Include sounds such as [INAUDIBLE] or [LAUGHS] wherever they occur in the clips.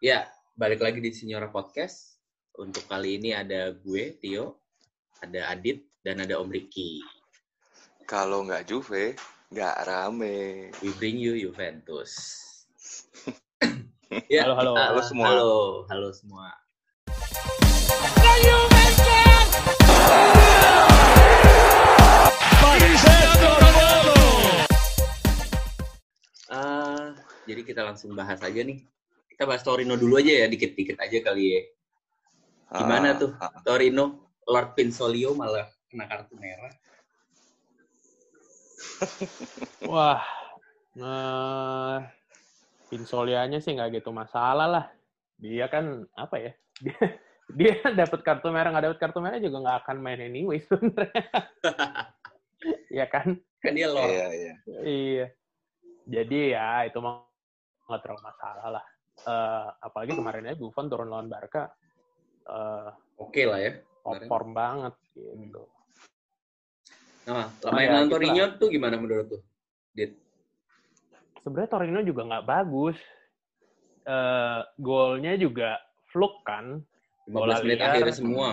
Ya, balik lagi di Signora Podcast. Untuk kali ini ada gue, Tio, ada Adit, dan ada Om Ricky. Kalau nggak Juve, nggak rame. We bring you Juventus. [LAUGHS] ya, Halo, halo. kita- Halo semua. Halo, halo semua. Ah, jadi kita langsung bahas aja nih. Kita bahas Torino dulu aja ya, dikit-dikit aja kali ya. Gimana Ah, tuh ah, Torino? Lord Pinsolio malah kena kartu merah. [LAUGHS] Wah, nah, Pinsolianya sih nggak gitu masalah lah. Dia kan apa ya? Dia, [LAUGHS] dia dapat kartu merah nggak dapat kartu merah juga nggak akan main anyway sebenarnya. [LAUGHS] Iya kan? Kan dia Lord. Iya, iya. Iya. Jadi ya itu mah nggak terlalu masalah lah. Eh, apalagi kemarin aja Buffon turun lawan Barca eh, Oke lah ya. form banget gitu. Nah, Oh, main ya, gitu Torino tuh gimana menurut tuh? Dit? sebenarnya Torino juga nggak bagus. Eh golnya juga fluk kan. 15 Bola menit akhirnya semua.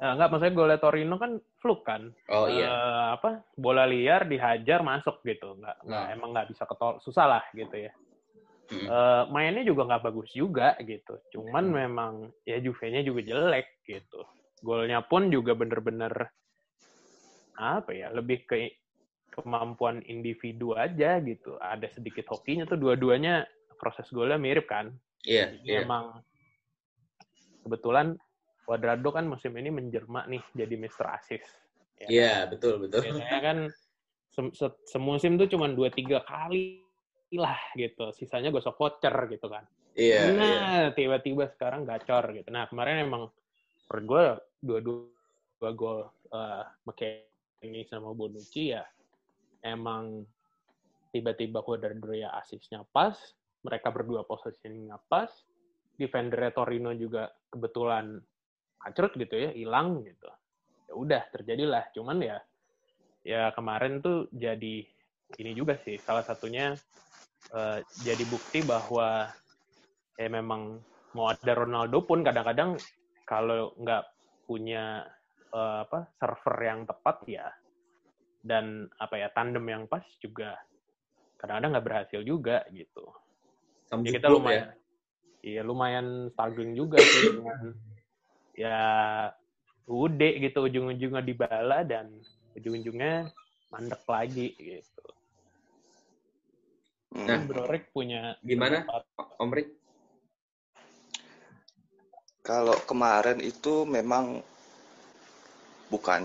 Eh, nggak, maksudnya golnya Torino kan fluk kan. Oh iya. Eh, apa bola liar dihajar masuk gitu. Nggak, nggak Nah. emang nggak bisa ketol, susah lah gitu ya. Mm. Eh, mainnya juga nggak bagus juga gitu. Cuman Hmm. memang ya Juve-nya juga jelek gitu. Golnya pun juga bener-bener apa ya lebih ke kemampuan individu aja gitu. Ada sedikit hokinya tuh dua-duanya proses golnya mirip kan. Iya, Jadi iya. emang kebetulan Cuadrado kan musim ini menjelma nih jadi Mr. Assist. Ya Iya, betul, betul. biasanya kan sem- se- semusim tuh cuma dua tiga kali lah gitu. Sisanya gosok voucher gitu kan. Iya, iya. nah tiba-tiba sekarang gacor gitu. Nah kemarin emang menurut gue dua-dua dua gol uh, McKennie sama Bonucci ya emang tiba-tiba Cuadrado ya asisnya pas mereka berdua posisinya pas defendernya Torino juga kebetulan kacrut gitu ya hilang gitu. Ya udah terjadilah. Cuman ya ya kemarin tuh jadi ini juga sih salah satunya eh, jadi bukti bahwa ya memang mau ada Ronaldo pun kadang-kadang kalau nggak punya eh, apa server yang tepat ya dan apa ya tandem yang pas juga kadang-kadang nggak berhasil juga gitu Sam ya kita lumayan iya lumayan struggling juga sih dengan ya ude gitu ujung-ujungnya dibala dan ujung-ujungnya mandek lagi gitu. Hmm. Nah, Brorek punya gimana? pendapat. Om Rik? Kalau kemarin itu memang bukan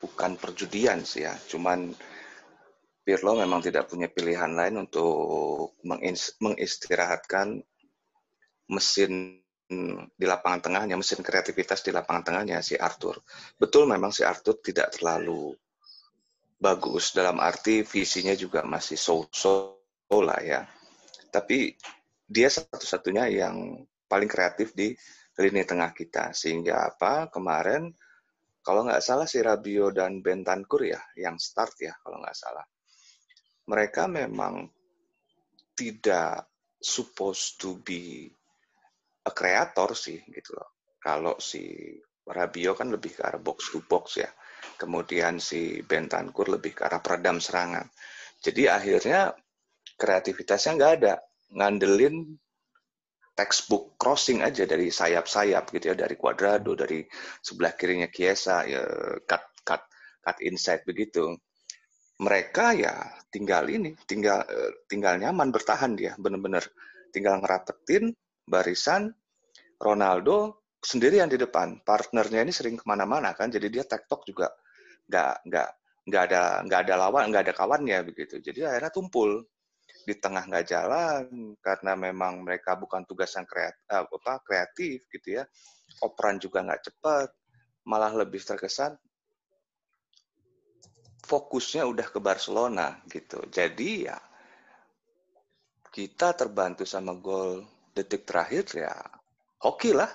bukan perjudian sih ya, cuman Pirlo memang tidak punya pilihan lain untuk mengistirahatkan mesin di lapangan tengahnya, mesin kreativitas di lapangan tengahnya si Arthur. Betul memang si Arthur tidak terlalu bagus dalam arti visinya juga masih so-so lah ya. Tapi dia satu-satunya yang paling kreatif di lini tengah kita. Sehingga apa kemarin kalau nggak salah si Rabio dan Bentancur ya yang start ya kalau nggak salah. Mereka memang tidak supposed to be a creator sih gitu loh. Kalau si Rabio kan lebih ke arah box to box ya. Kemudian si Bentancur lebih ke arah peredam serangan. Jadi akhirnya kreativitasnya nggak ada. Ngandelin textbook crossing aja dari sayap-sayap gitu ya, dari Cuadrado, dari sebelah kirinya Chiesa, ya cut cut cut inside begitu. Mereka ya tinggal ini, tinggal eh, tinggal nyaman bertahan dia, bener-bener tinggal ngerapetin barisan Ronaldo sendirian di depan. Partnernya ini sering ke mana-mana kan, jadi dia tektok juga nggak nggak nggak ada nggak ada lawan nggak ada kawannya begitu. Jadi akhirnya tumpul di tengah nggak jalan karena memang mereka bukan tugas yang kreatif, apa, kreatif gitu ya. Operan juga nggak cepat, malah lebih terkesan fokusnya udah ke Barcelona gitu. Jadi ya kita terbantu sama gol detik terakhir ya hoki lah.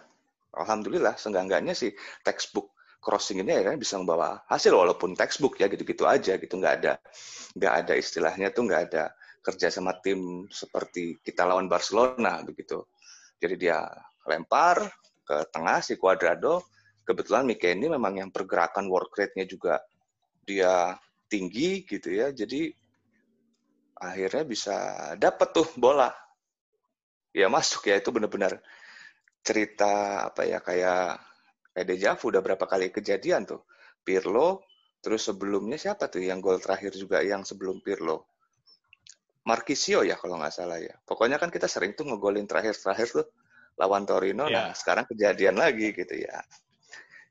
Alhamdulillah, seenggak-enggaknya sih textbook crossing ini akhirnya bisa membawa hasil walaupun textbook ya gitu-gitu aja gitu nggak ada nggak ada istilahnya tuh nggak ada kerja sama tim seperti kita lawan Barcelona begitu. Jadi dia lempar ke tengah si Cuadrado. Kebetulan Mike ini memang yang pergerakan work rate-nya juga dia tinggi gitu ya. Jadi akhirnya bisa dapat tuh bola. Ya masuk ya itu benar-benar cerita apa ya kayak kayak dejavu udah berapa kali kejadian tuh. Pirlo terus sebelumnya siapa tuh yang gol terakhir juga yang sebelum Pirlo? Marquisio ya kalau nggak salah ya. Pokoknya kan kita sering tuh ngegolin terakhir-terakhir tuh lawan Torino. Yeah. Nah sekarang kejadian lagi gitu ya.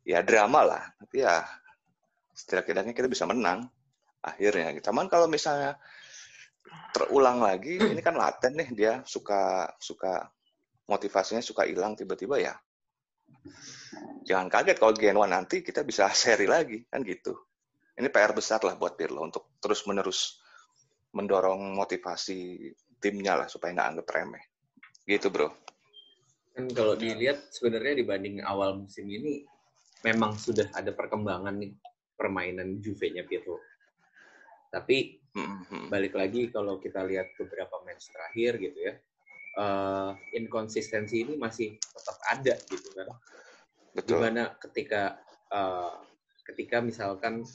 Ya drama lah. Tapi ya setidaknya kita bisa menang akhirnya. Cuman kalau misalnya terulang lagi, [CLEARS THROAT] ini kan laten nih dia suka suka motivasinya suka hilang tiba-tiba ya. Jangan kaget kalau Gen 1 nanti kita bisa [LAUGHS] seri lagi kan gitu. Ini PR besar lah buat Pirlo untuk terus menerus mendorong motivasi timnya lah supaya nggak anggap remeh. Gitu bro. Kan kalau dilihat sebenarnya dibanding awal musim ini memang sudah ada perkembangan nih permainan Juve-nya Pirlo. Tapi mm-hmm. balik lagi kalau kita lihat beberapa match terakhir gitu ya, uh, inkonsistensi ini masih tetap ada gitu kan. Betul. Gimana ketika uh, ketika misalkan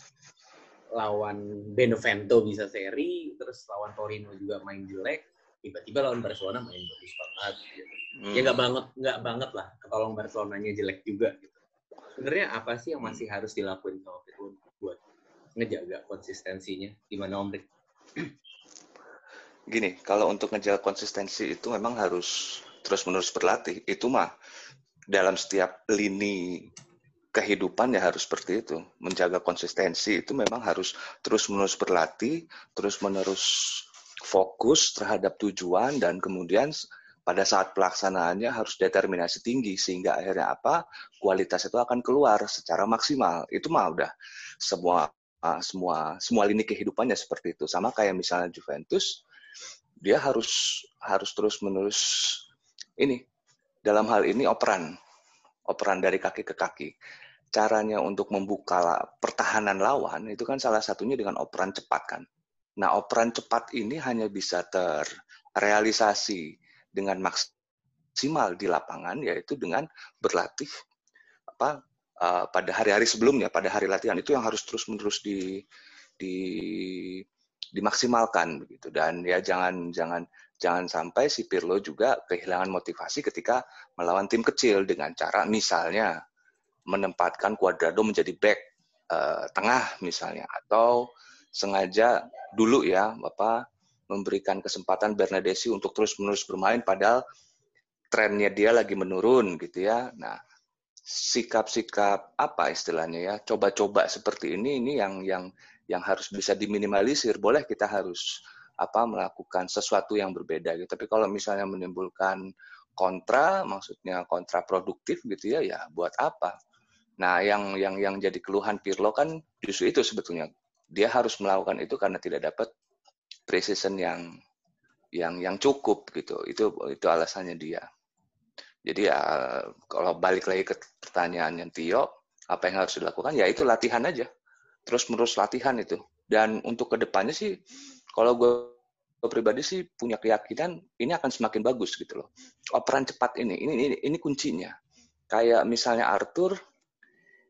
lawan Benevento bisa seri, terus lawan Torino juga main jelek, tiba-tiba lawan Barcelona main bagus banget. Gitu. Hmm. Ya nggak banget, nggak banget lah. Ketolong Barcelonanya jelek juga. Gitu. Sebenarnya apa sih yang masih harus dilakuin sama Pirlo buat ngejaga konsistensinya? Gimana Om Rick? Gini, kalau untuk ngejaga konsistensi itu memang harus terus-menerus berlatih. Itu mah dalam setiap lini kehidupan ya harus seperti itu. Menjaga konsistensi itu memang harus terus-menerus berlatih, terus-menerus fokus terhadap tujuan dan kemudian pada saat pelaksanaannya harus determinasi tinggi sehingga akhirnya apa? Kualitas itu akan keluar secara maksimal. Itu mah udah semua uh, semua semua lini kehidupannya seperti itu. Sama kayak misalnya Juventus dia harus harus terus menerus ini dalam hal ini operan operan dari kaki ke kaki. Caranya untuk membuka pertahanan lawan itu kan salah satunya dengan operan cepat kan. Nah, operan cepat ini hanya bisa terrealisasi dengan maksimal di lapangan yaitu dengan berlatih apa uh, pada hari-hari sebelumnya, pada hari latihan itu yang harus terus-menerus di di dimaksimalkan begitu dan ya jangan jangan jangan sampai si Pirlo juga kehilangan motivasi ketika melawan tim kecil dengan cara misalnya menempatkan Cuadrado menjadi back uh, tengah misalnya atau sengaja dulu ya Bapak memberikan kesempatan Bernadesi untuk terus-menerus bermain padahal trennya dia lagi menurun gitu ya. Nah, sikap-sikap apa istilahnya ya, coba-coba seperti ini ini yang yang yang harus bisa diminimalisir. Boleh kita harus apa melakukan sesuatu yang berbeda gitu. Tapi kalau misalnya menimbulkan kontra, maksudnya kontraproduktif gitu ya, ya buat apa? Nah, yang yang yang jadi keluhan Pirlo kan justru itu sebetulnya. Dia harus melakukan itu karena tidak dapat precision yang yang yang cukup gitu. Itu itu alasannya dia. Jadi ya kalau balik lagi ke pertanyaan yang Tio, apa yang harus dilakukan? Ya itu latihan aja terus menerus latihan itu. Dan untuk ke depannya sih, kalau gue, gue pribadi sih punya keyakinan ini akan semakin bagus gitu loh. Operan cepat ini, ini ini, ini kuncinya. Kayak misalnya Arthur,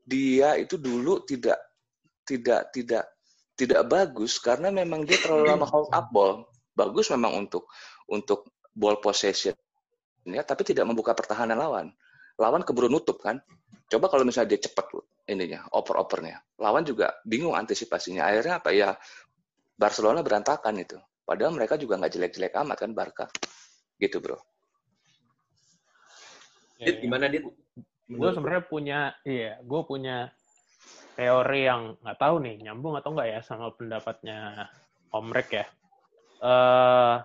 dia itu dulu tidak tidak tidak tidak bagus karena memang dia terlalu lama hold up ball. Bagus memang untuk untuk ball possession ya, tapi tidak membuka pertahanan lawan. Lawan keburu nutup kan. Coba kalau misalnya dia cepat ininya, oper-opernya. Lawan juga bingung antisipasinya. Akhirnya apa ya Barcelona berantakan itu. Padahal mereka juga nggak jelek-jelek amat kan Barca. Gitu bro. Ya, Dit, ya. gimana Dit? Gue sebenarnya punya, iya, gue punya teori yang nggak tahu nih nyambung atau nggak ya sama pendapatnya Om Rek ya. Uh, eh,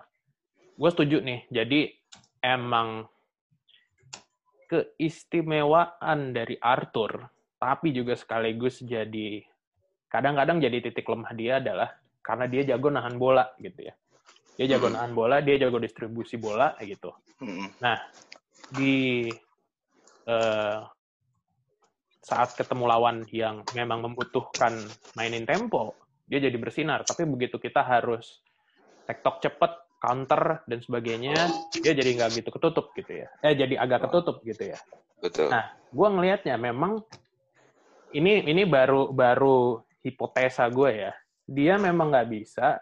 gue setuju nih. Jadi emang keistimewaan dari Arthur tapi juga sekaligus jadi kadang-kadang jadi titik lemah dia adalah karena dia jago nahan bola gitu ya. Dia jago hmm. nahan bola, dia jago distribusi bola gitu. Hmm. Nah, di uh, saat ketemu lawan yang memang membutuhkan mainin tempo, dia jadi bersinar. Tapi begitu kita harus tektok cepet, counter dan sebagainya, dia jadi nggak gitu ketutup gitu ya. Eh jadi agak ketutup gitu ya. Betul. Nah, gue ngelihatnya memang ini ini baru baru hipotesa gue ya. Dia memang nggak bisa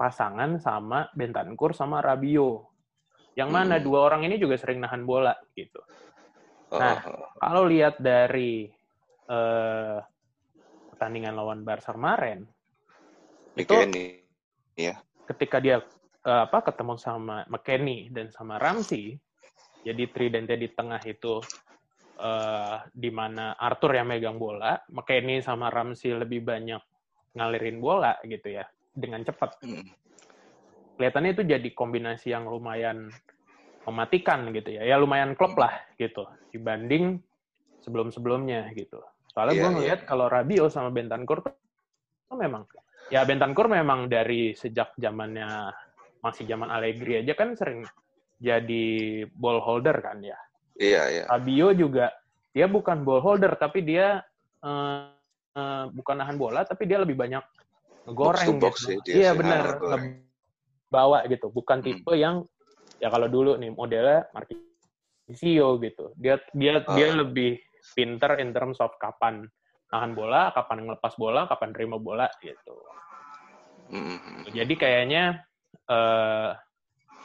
pasangan sama Bentancur sama Rabio. Yang mana hmm. dua orang ini juga sering nahan bola gitu. Nah, uh. kalau lihat dari uh, pertandingan lawan Barca kemarin, itu ya. ketika dia uh, apa ketemu sama McKenny dan sama Ramsey, jadi tridente di tengah itu uh, di mana Arthur yang megang bola, McKenny sama Ramsey lebih banyak ngalirin bola gitu ya dengan cepat. Hmm. Kelihatannya itu jadi kombinasi yang lumayan mematikan gitu ya. Ya lumayan klop lah gitu dibanding sebelum-sebelumnya gitu. Soalnya yeah, gue iya. ngeliat yeah. kalau Rabio sama Bentancur tuh memang ya Bentancur memang dari sejak zamannya masih zaman Allegri aja kan sering jadi ball holder kan ya. Iya, yeah, iya. Yeah. Rabio juga dia bukan ball holder tapi dia uh, uh, bukan nahan bola tapi dia lebih banyak ngegoreng box gitu. Ya, iya benar, bawa gitu. Bukan hmm. tipe hmm. yang ya kalau dulu nih modelnya Marquisio gitu. Dia dia uh. dia lebih pinter in terms of kapan nahan bola, kapan ngelepas bola, kapan terima bola gitu. Mm-hmm. Jadi kayaknya uh,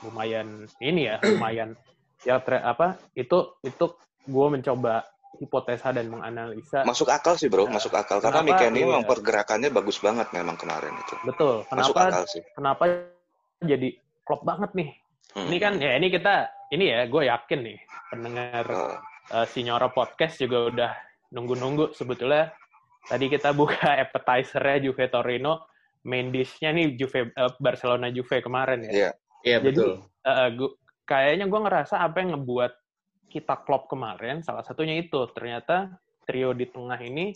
lumayan ini ya, lumayan ya tre, apa itu itu gue mencoba hipotesa dan menganalisa. Masuk akal sih bro, uh, masuk akal karena Miken ini memang pergerakannya bagus banget memang kemarin itu. Betul. Kenapa, Masuk akal sih. Kenapa jadi klop banget nih Hmm. Ini kan ya ini kita ini ya gue yakin nih pendengar uh. uh, Signora podcast juga udah nunggu-nunggu sebetulnya tadi kita buka [LAUGHS] appetizernya Juve Torino main dishnya nih Juve uh, Barcelona Juve kemarin ya. Iya. Yeah. Yeah, betul. Jadi uh, gua, kayaknya gue ngerasa apa yang ngebuat kita klop kemarin salah satunya itu ternyata trio di tengah ini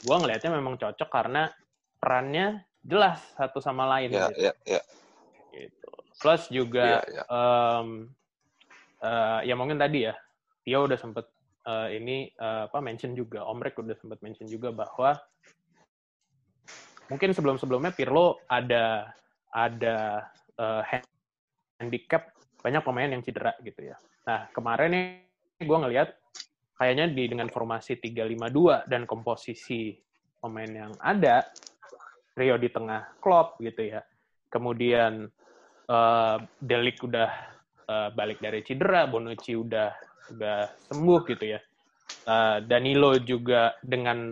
gue ngelihatnya memang cocok karena perannya jelas satu sama lain. Iya, gitu. iya, iya. Plus juga yeah, yeah. Um, uh, ya mungkin tadi ya Tio udah sempet uh, ini uh, apa mention juga Om Rek udah sempet mention juga bahwa mungkin sebelum-sebelumnya Pirlo ada ada uh, handicap banyak pemain yang cedera gitu ya. Nah, kemarin gue ngelihat kayaknya di dengan formasi 352 dan komposisi pemain yang ada Rio di tengah Klopp gitu ya. Kemudian uh, Delik udah uh, balik dari cedera, Bonucci udah udah sembuh gitu ya. Uh, Danilo juga dengan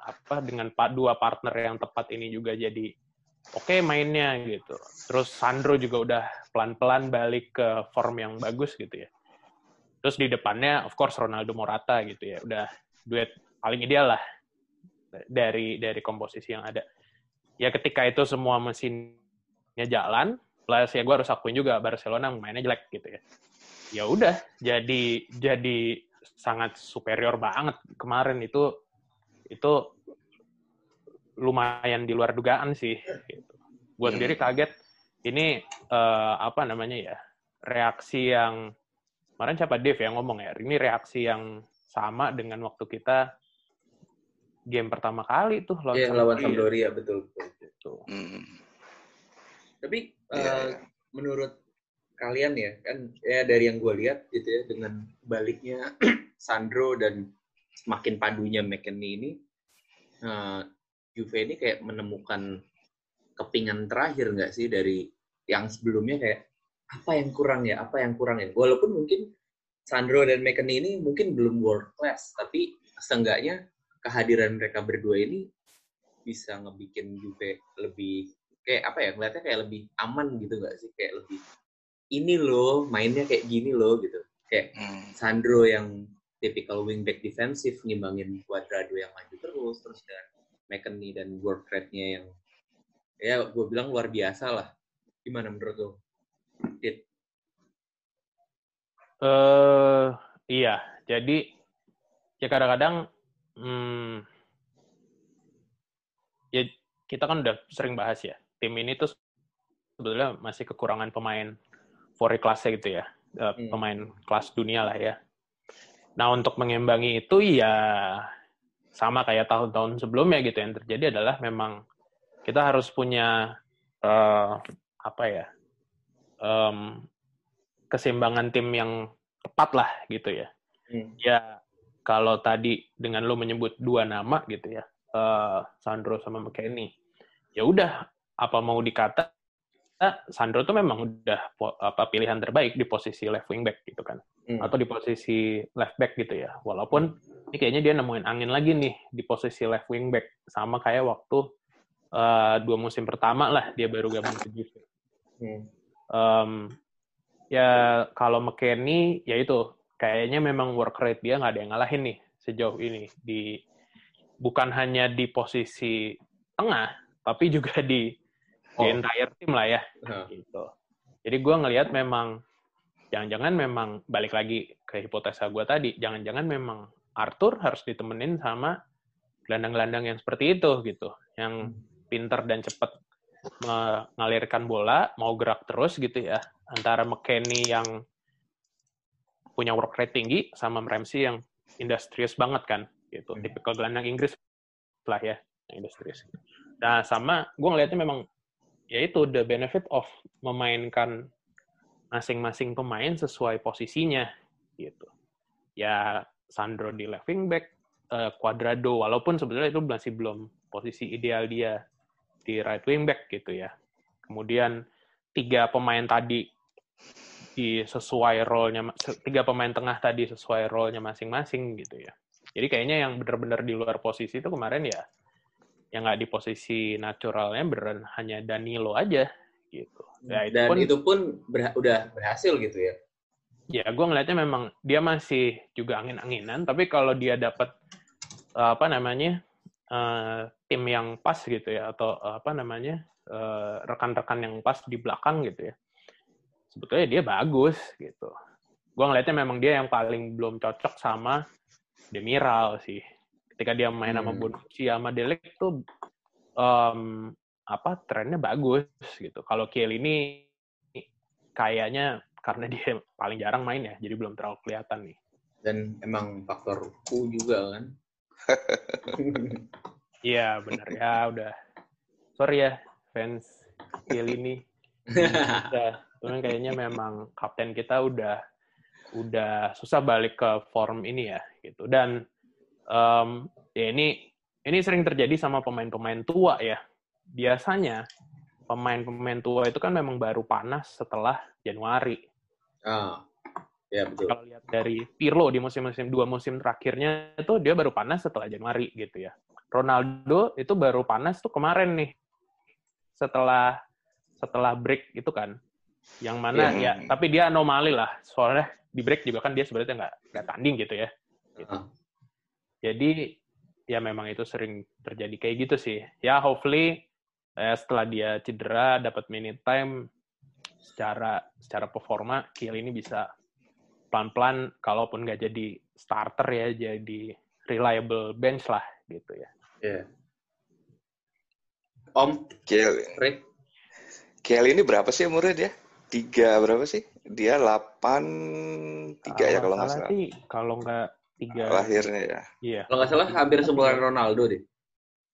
apa dengan dua partner yang tepat ini juga jadi oke okay mainnya gitu. Terus Sandro juga udah pelan-pelan balik ke form yang bagus gitu ya. Terus di depannya of course Ronaldo Morata gitu ya. Udah duet paling ideal lah dari dari komposisi yang ada. Ya ketika itu semua mesinnya jalan, plus ya gue harus akuin juga Barcelona mainnya jelek gitu ya ya udah jadi jadi sangat superior banget kemarin itu itu lumayan di luar dugaan sih gitu. gue hmm. sendiri kaget ini uh, apa namanya ya reaksi yang kemarin siapa Dev yang ngomong ya ini reaksi yang sama dengan waktu kita game pertama kali tuh lawan yeah, lawan Sampdoria betul betul. betul. Hmm. Tapi uh, menurut kalian ya kan ya dari yang gue lihat gitu ya dengan baliknya [CLEARS THROAT] Sandro dan makin padunya McKennie ini uh, Juve ini kayak menemukan kepingan terakhir nggak sih dari yang sebelumnya kayak apa yang kurang ya? Apa yang kurang ya? Walaupun mungkin Sandro dan McKennie ini mungkin belum world class tapi seenggaknya kehadiran mereka berdua ini bisa ngebikin Juve lebih kayak apa ya? Ngeliatnya kayak lebih aman gitu gak sih? Kayak lebih ini loh mainnya kayak gini loh gitu. Kayak hmm. Sandro yang typical wingback defensif ngimbangin Cuadrado yang maju terus terus dan McKennie dan work rate-nya yang ya gue bilang luar biasa lah. Gimana menurut lo? Dit? Uh, iya jadi ya kadang-kadang hmm, ya kita kan udah sering bahas ya tim ini tuh sebetulnya masih kekurangan pemain for kelasnya gitu ya, uh, hmm. pemain kelas dunia lah ya. Nah untuk mengimbangi itu ya sama kayak tahun-tahun sebelumnya gitu yang terjadi adalah memang kita harus punya uh, apa ya um, keseimbangan tim yang tepat lah gitu ya. Hmm. Ya kalau tadi dengan lo menyebut dua nama gitu ya, uh, Sandro sama McKennie, ya udah apa mau dikata Sandro tuh memang udah apa pilihan terbaik di posisi left wing back gitu kan, hmm. atau di posisi left back gitu ya. Walaupun ini kayaknya dia nemuin angin lagi nih di posisi left wing back sama kayak waktu uh, dua musim pertama lah dia baru gabung ke Juve. Hmm. Um, ya kalau McKennie ya itu. Kayaknya memang work rate dia nggak ada yang ngalahin nih sejauh ini. Di bukan hanya di posisi tengah tapi juga di, oh. di entire tim lah ya uh. gitu. Jadi gue ngelihat memang jangan-jangan memang balik lagi ke hipotesa gue tadi jangan-jangan memang Arthur harus ditemenin sama gelandang-gelandang yang seperti itu gitu. Yang pinter dan cepat mengalirkan bola mau gerak terus gitu ya. Antara McKennie yang punya work rate tinggi sama Ramsey yang industrious banget kan gitu. Hmm. tipikal gelandang Inggris lah ya yang industrious. Nah sama gue ngelihatnya memang ya itu the benefit of memainkan masing-masing pemain sesuai posisinya gitu. Ya Sandro di left wing back uh, Cuadrado walaupun sebetulnya itu masih belum posisi ideal dia di right wing back gitu ya kemudian tiga pemain tadi di sesuai role-nya tiga pemain tengah tadi sesuai role-nya masing-masing gitu ya. Jadi kayaknya yang benar-benar di luar posisi itu kemarin ya yang nggak di posisi naturalnya beneran hanya Danilo aja gitu. Ya, itu Dan pun, itu pun ber, udah berhasil gitu ya. Ya, gue ngelihatnya memang dia masih juga angin-anginan, tapi kalau dia dapat apa namanya uh, tim yang pas gitu ya, atau apa namanya uh, rekan-rekan yang pas di belakang gitu ya, sebetulnya dia bagus gitu. Gue ngeliatnya memang dia yang paling belum cocok sama Demiral sih. Ketika dia main hmm. sama Bonucci sama Delek tuh um, apa trennya bagus gitu. Kalau Kiel ini kayaknya karena dia paling jarang main ya, jadi belum terlalu kelihatan nih. Dan emang faktor ku juga kan. Iya benar ya udah. Sorry ya fans Kiel ini. udah Cuman kayaknya memang kapten kita udah udah susah balik ke form ini ya gitu. Dan um, ya ini ini sering terjadi sama pemain-pemain tua ya. Biasanya pemain-pemain tua itu kan memang baru panas setelah Januari. Ah, ya betul. Kalau lihat dari Pirlo di musim-musim dua musim terakhirnya itu dia baru panas setelah Januari gitu ya. Ronaldo itu baru panas tuh kemarin nih setelah setelah break itu kan yang mana yeah. ya tapi dia anomali lah soalnya di break juga kan dia sebenarnya nggak nggak tanding gitu ya gitu. Uh. jadi ya memang itu sering terjadi kayak gitu sih ya hopefully eh, setelah dia cedera dapat minute time secara secara performa Kiel ini bisa pelan-pelan kalaupun nggak jadi starter ya jadi reliable bench lah gitu ya. Yeah. Om Kiel, Rick. Kiel ini berapa sih umurnya dia? tiga berapa sih? Dia delapan tiga ya kalau nggak salah. kalau nggak tiga. Lahirnya ya. Iya. Kalau nggak salah hampir sebulan Ronaldo deh.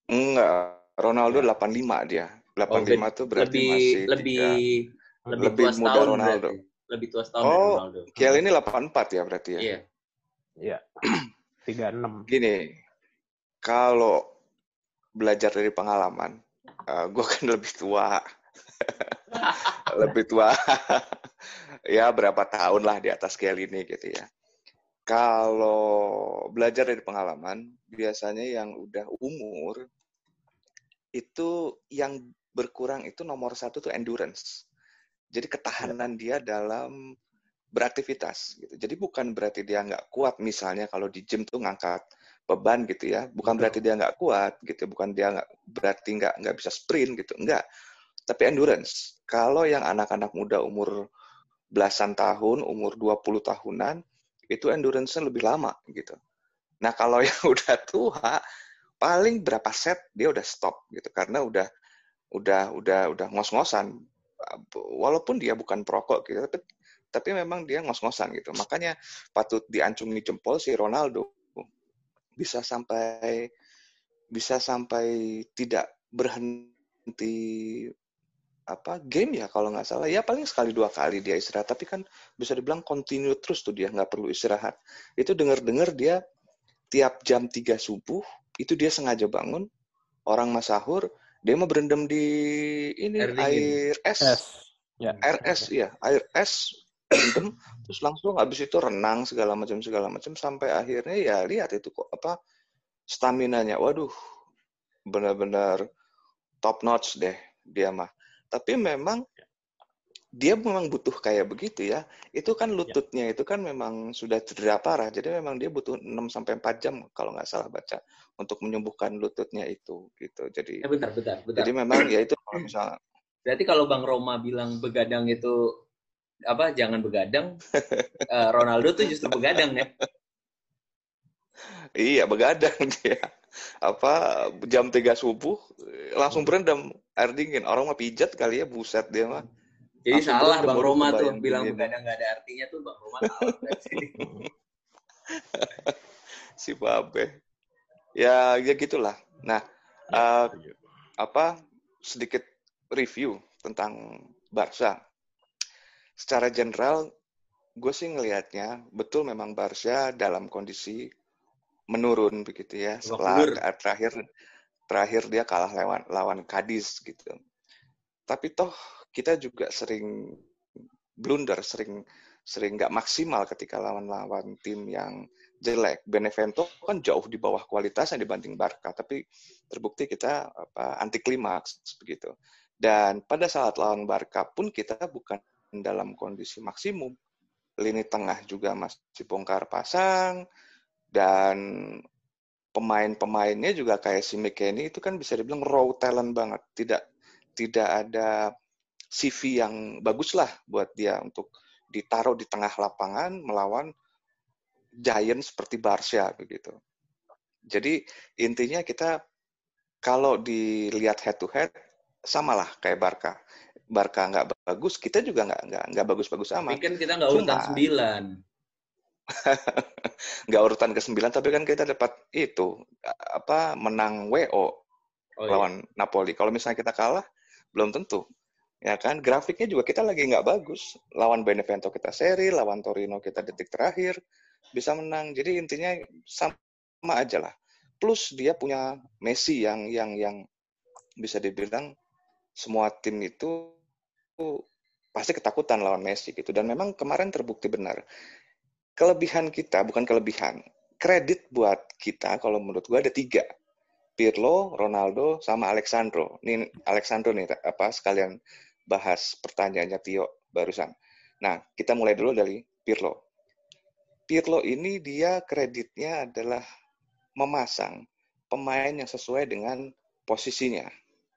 Enggak, Ronaldo delapan lima dia. Delapan lima oh, tuh berarti lebih, masih lebih, tiga. lebih, lebih muda Ronaldo. Berarti. Lebih tua setahun oh, Ronaldo. Kiel ini delapan empat ya berarti ya? Iya. Iya. [CLEARS THROAT] Tiga enam. Gini, kalau belajar dari pengalaman, uh, eh, gue kan [LAUGHS] lebih tua [LAUGHS] lebih tua ya berapa tahun lah di atas Kelly ini gitu ya. Kalau belajar dari pengalaman, biasanya yang udah umur itu yang berkurang itu nomor satu tuh endurance. Jadi ketahanan dia dalam beraktivitas gitu. Jadi bukan berarti dia nggak kuat misalnya kalau di gym tuh ngangkat beban gitu ya. Bukan berarti dia nggak kuat gitu. Bukan dia nggak berarti nggak nggak bisa sprint gitu. Enggak tapi endurance. Kalau yang anak-anak muda umur belasan tahun, umur 20 tahunan, itu endurance-nya lebih lama gitu. Nah, kalau [LAUGHS] yang udah tua, paling berapa set dia udah stop gitu karena udah udah udah udah ngos-ngosan. Walaupun dia bukan perokok gitu, tapi tapi memang dia ngos-ngosan gitu. Makanya patut diancungi jempol si Ronaldo. Bisa sampai bisa sampai tidak berhenti apa game ya kalau nggak salah. Ya paling sekali dua kali dia istirahat. Tapi kan bisa dibilang continue terus tuh dia nggak perlu istirahat. Itu dengar dengar dia tiap jam 3 subuh itu dia sengaja bangun. Orang masahur dia mau berendam di ini air, air es, es. Ya. air es ya air es berendam terus langsung habis itu renang segala macam segala macam. Sampai akhirnya ya lihat itu kok apa stamina nya waduh benar-benar top notch deh dia mah. Tapi memang dia memang butuh kayak begitu ya. Itu kan ya. lututnya ya. itu kan memang sudah cedera parah. Jadi memang dia butuh 6 sampai 4 jam kalau nggak salah baca untuk menyembuhkan lututnya itu gitu. Jadi ya, bentar, bentar, bentar. Jadi memang ya itu kalau misalnya [CLEARS THROAT] Berarti kalau Bang Roma bilang begadang itu apa jangan begadang, uh, [LAUGHS] Ronaldo tuh justru begadang ya. [LAUGHS] Iya, begadang [LAUGHS] dia. Apa jam 3 subuh langsung berendam air dingin. Orang mah pijat kali ya, buset dia mah. Jadi Langsung salah Bang Roma tuh bilang begadang nggak ada artinya tuh Bang Roma [LAUGHS] si Babe. Ya, ya gitulah. Nah, ya, uh, apa sedikit review tentang Barca. Secara general, gue sih ngelihatnya betul memang Barca dalam kondisi menurun begitu ya setelah terakhir terakhir dia kalah lawan lawan Cadiz gitu. Tapi toh kita juga sering blunder, sering sering nggak maksimal ketika lawan-lawan tim yang jelek. Benevento kan jauh di bawah kualitasnya dibanding Barca, tapi terbukti kita apa, anti klimaks begitu. Dan pada saat lawan Barca pun kita bukan dalam kondisi maksimum. Lini tengah juga masih bongkar pasang dan pemain-pemainnya juga kayak si McKennie itu kan bisa dibilang raw talent banget. Tidak tidak ada CV yang bagus lah buat dia untuk ditaruh di tengah lapangan melawan giant seperti Barca begitu. Jadi intinya kita kalau dilihat head to head samalah kayak Barca. Barca nggak bagus, kita juga nggak nggak nggak bagus-bagus amat. Mungkin kita nggak urutan sembilan. [LAUGHS] nggak urutan ke sembilan tapi kan kita dapat itu apa menang WO oh, iya. lawan Napoli kalau misalnya kita kalah belum tentu ya kan? Grafiknya juga kita lagi nggak bagus. Lawan Benevento kita seri lawan Torino kita detik terakhir bisa menang. Jadi intinya sama aja lah. Plus dia punya Messi yang yang yang bisa dibilang semua tim itu pasti ketakutan lawan Messi gitu. Dan memang kemarin terbukti benar. Kelebihan kita bukan kelebihan. Kredit buat kita kalau menurut gue ada tiga. Pirlo, Ronaldo, sama Alexandro. Ini Alexandro nih apa sekalian bahas pertanyaannya Tio barusan. Nah, kita mulai dulu dari Pirlo. Pirlo ini dia kreditnya adalah memasang pemain yang sesuai dengan posisinya.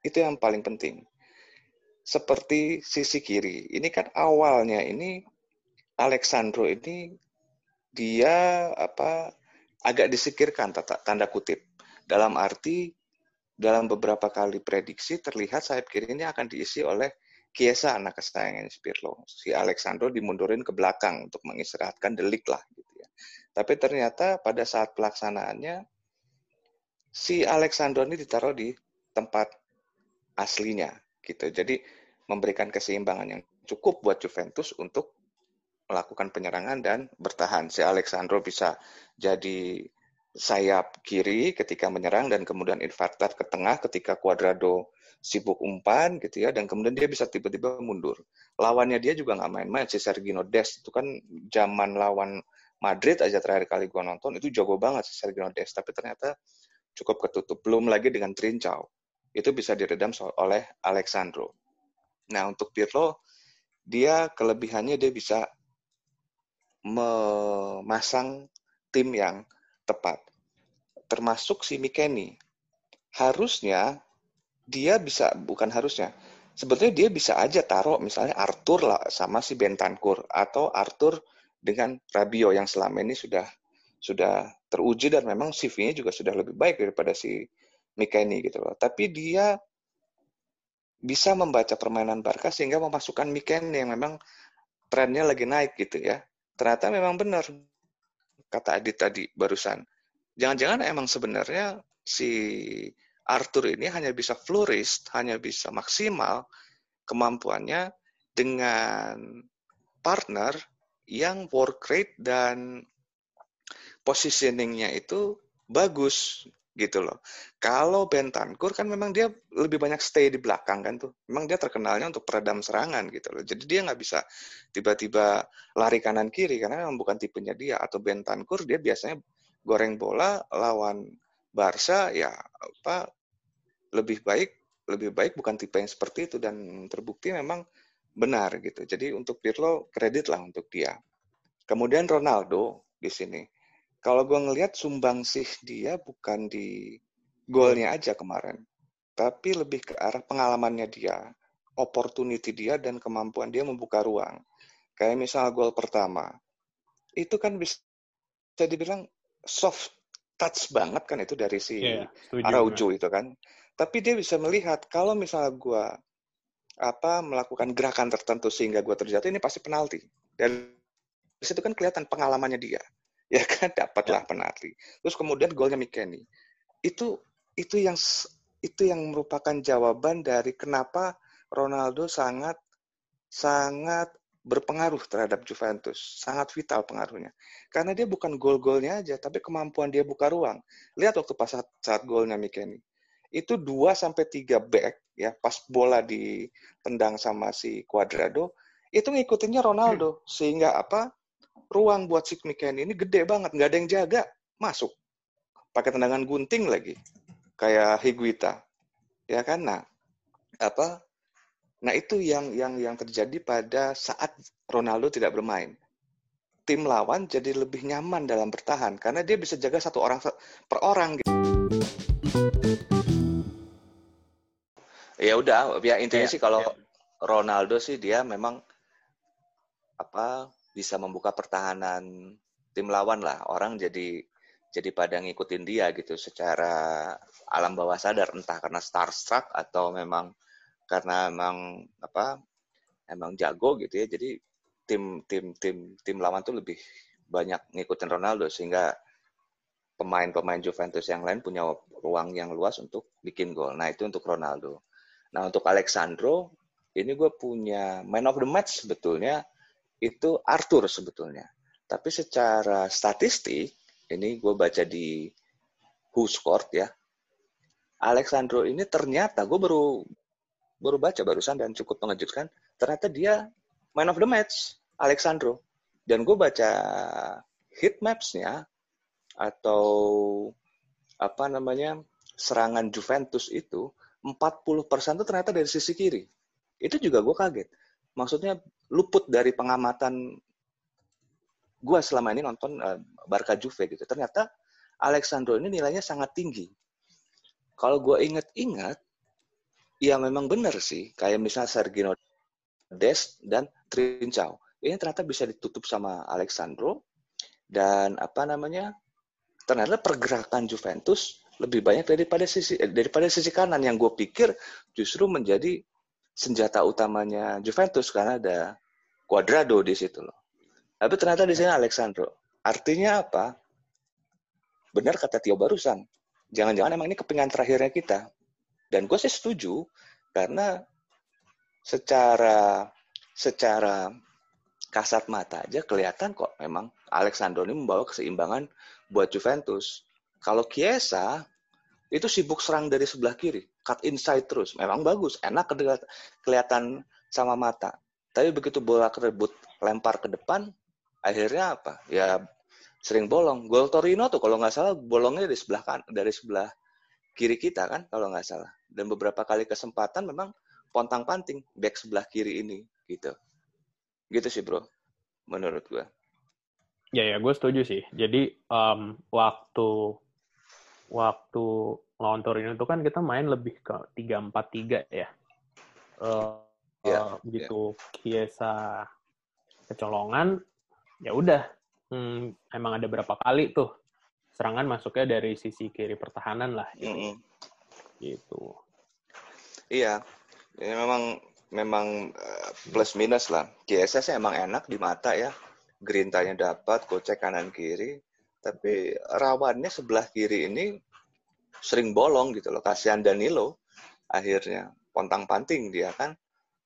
Itu yang paling penting. Seperti sisi kiri. Ini kan awalnya ini Alexandro ini dia apa agak disikirkan tanda kutip dalam arti dalam beberapa kali prediksi terlihat sayap kiri ini akan diisi oleh Kiesa anak kesayangan Spirlo. Si Alexandro dimundurin ke belakang untuk mengistirahatkan delik lah gitu ya. Tapi ternyata pada saat pelaksanaannya si Alexandro ini ditaruh di tempat aslinya gitu. Jadi memberikan keseimbangan yang cukup buat Juventus untuk melakukan penyerangan dan bertahan. Si Alexandro bisa jadi sayap kiri ketika menyerang dan kemudian inverted ke tengah ketika Cuadrado sibuk umpan gitu ya dan kemudian dia bisa tiba-tiba mundur. Lawannya dia juga nggak main-main si Sergino Dest itu kan zaman lawan Madrid aja terakhir kali gua nonton itu jago banget si Sergino Dest tapi ternyata cukup ketutup. Belum lagi dengan Trincao. Itu bisa diredam oleh Alexandro. Nah, untuk Pirlo dia kelebihannya dia bisa memasang tim yang tepat. Termasuk si Mikeni. Harusnya dia bisa, bukan harusnya, sebetulnya dia bisa aja taruh misalnya Arthur lah sama si Bentancur atau Arthur dengan Rabio yang selama ini sudah sudah teruji dan memang CV-nya juga sudah lebih baik daripada si Mikeni gitu loh. Tapi dia bisa membaca permainan Barca sehingga memasukkan Mikeni yang memang trennya lagi naik gitu ya ternyata memang benar kata Adit tadi barusan. Jangan-jangan emang sebenarnya si Arthur ini hanya bisa flourish, hanya bisa maksimal kemampuannya dengan partner yang work rate dan positioningnya itu bagus gitu loh. Kalau Bentancur kan memang dia lebih banyak stay di belakang kan tuh. Memang dia terkenalnya untuk peredam serangan gitu loh. Jadi dia nggak bisa tiba-tiba lari kanan kiri karena memang bukan tipenya dia. Atau Bentancur dia biasanya goreng bola lawan Barca ya apa lebih baik lebih baik bukan tipe yang seperti itu dan terbukti memang benar gitu. Jadi untuk Pirlo kredit lah untuk dia. Kemudian Ronaldo di sini kalau gue ngelihat sih dia bukan di golnya aja kemarin, tapi lebih ke arah pengalamannya dia, opportunity dia dan kemampuan dia membuka ruang. Kayak misal gol pertama, itu kan bisa dibilang soft touch banget kan itu dari si yeah, Araujo itu kan. Tapi dia bisa melihat kalau misalnya gue apa melakukan gerakan tertentu sehingga gue terjatuh ini pasti penalti. Dan situ kan kelihatan pengalamannya dia [LAUGHS] ya kan dapatlah ya. penalti. Terus kemudian golnya Mikeni. Itu itu yang itu yang merupakan jawaban dari kenapa Ronaldo sangat sangat berpengaruh terhadap Juventus, sangat vital pengaruhnya. Karena dia bukan gol-golnya aja, tapi kemampuan dia buka ruang. Lihat waktu pas saat, saat golnya Mikeni. Itu 2 sampai 3 back ya, pas bola ditendang sama si Cuadrado, itu ngikutinnya Ronaldo sehingga apa? ruang buat si Miken ini gede banget, nggak ada yang jaga, masuk. Pakai tendangan gunting lagi, kayak Higuita, ya kan? Nah, apa? Nah itu yang yang yang terjadi pada saat Ronaldo tidak bermain. Tim lawan jadi lebih nyaman dalam bertahan karena dia bisa jaga satu orang per orang. Gitu. Ya udah, ya intinya ya, sih kalau ya. Ronaldo sih dia memang apa bisa membuka pertahanan tim lawan lah. Orang jadi jadi pada ngikutin dia gitu secara alam bawah sadar entah karena starstruck atau memang karena emang apa emang jago gitu ya. Jadi tim tim tim tim lawan tuh lebih banyak ngikutin Ronaldo sehingga pemain-pemain Juventus yang lain punya ruang yang luas untuk bikin gol. Nah, itu untuk Ronaldo. Nah, untuk Alexandro, ini gue punya man of the match sebetulnya itu Arthur sebetulnya. Tapi secara statistik, ini gue baca di Who Scored ya, Alexandro ini ternyata gue baru baru baca barusan dan cukup mengejutkan. Ternyata dia man of the match, Alexandro. Dan gue baca hit maps-nya atau apa namanya serangan Juventus itu 40% itu ternyata dari sisi kiri. Itu juga gue kaget maksudnya luput dari pengamatan gue selama ini nonton uh, Barca Juve gitu. Ternyata Alexandro ini nilainya sangat tinggi. Kalau gue inget-inget, ya memang benar sih. Kayak misalnya Sergio Des dan Trincao. Ini ternyata bisa ditutup sama Alexandro. Dan apa namanya, ternyata pergerakan Juventus lebih banyak daripada sisi eh, daripada sisi kanan yang gue pikir justru menjadi senjata utamanya Juventus karena ada Cuadrado di situ loh. Tapi ternyata di sini Alexandro. Artinya apa? Benar kata Tio barusan. Jangan-jangan emang ini kepingan terakhirnya kita. Dan gue sih setuju karena secara secara kasat mata aja kelihatan kok memang Alexandro ini membawa keseimbangan buat Juventus. Kalau Chiesa itu sibuk serang dari sebelah kiri, cut inside terus. Memang bagus, enak kelihatan sama mata. Tapi begitu bola kerebut lempar ke depan, akhirnya apa? Ya sering bolong. Gol Torino tuh kalau nggak salah bolongnya dari sebelah kan, dari sebelah kiri kita kan kalau nggak salah. Dan beberapa kali kesempatan memang pontang panting back sebelah kiri ini gitu. Gitu sih bro, menurut gue. Ya ya, gue setuju sih. Jadi um, waktu waktu lawan Torino itu kan kita main lebih ke tiga empat tiga ya. Uh, yeah, uh, begitu yeah. Kiesa kecolongan, ya udah. Hmm, emang ada berapa kali tuh serangan masuknya dari sisi kiri pertahanan lah. Gitu. Mm -hmm. gitu. Iya, ya, memang memang uh, plus minus lah. Sih emang enak di mata ya. Gerintanya dapat, gocek kanan kiri tapi rawannya sebelah kiri ini sering bolong gitu loh. Kasihan Danilo akhirnya pontang panting dia kan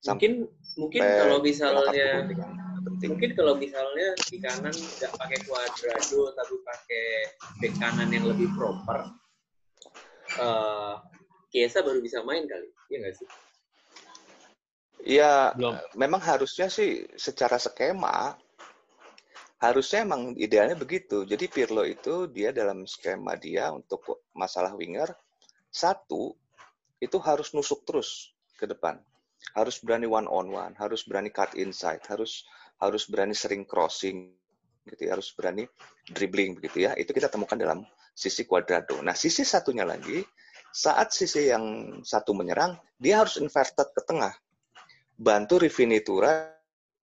mungkin mungkin kalau misalnya mungkin kalau misalnya di kanan nggak pakai Cuadrado tapi pakai back kanan yang lebih proper uh, Kiesa baru bisa main kali ya nggak sih Ya, memang harusnya sih secara skema harusnya emang idealnya begitu. Jadi Pirlo itu dia dalam skema dia untuk masalah winger satu itu harus nusuk terus ke depan. Harus berani one on one, harus berani cut inside, harus harus berani sering crossing gitu ya, harus berani dribbling begitu ya. Itu kita temukan dalam sisi kuadrado. Nah, sisi satunya lagi saat sisi yang satu menyerang, dia harus inverted ke tengah. Bantu Rivinitura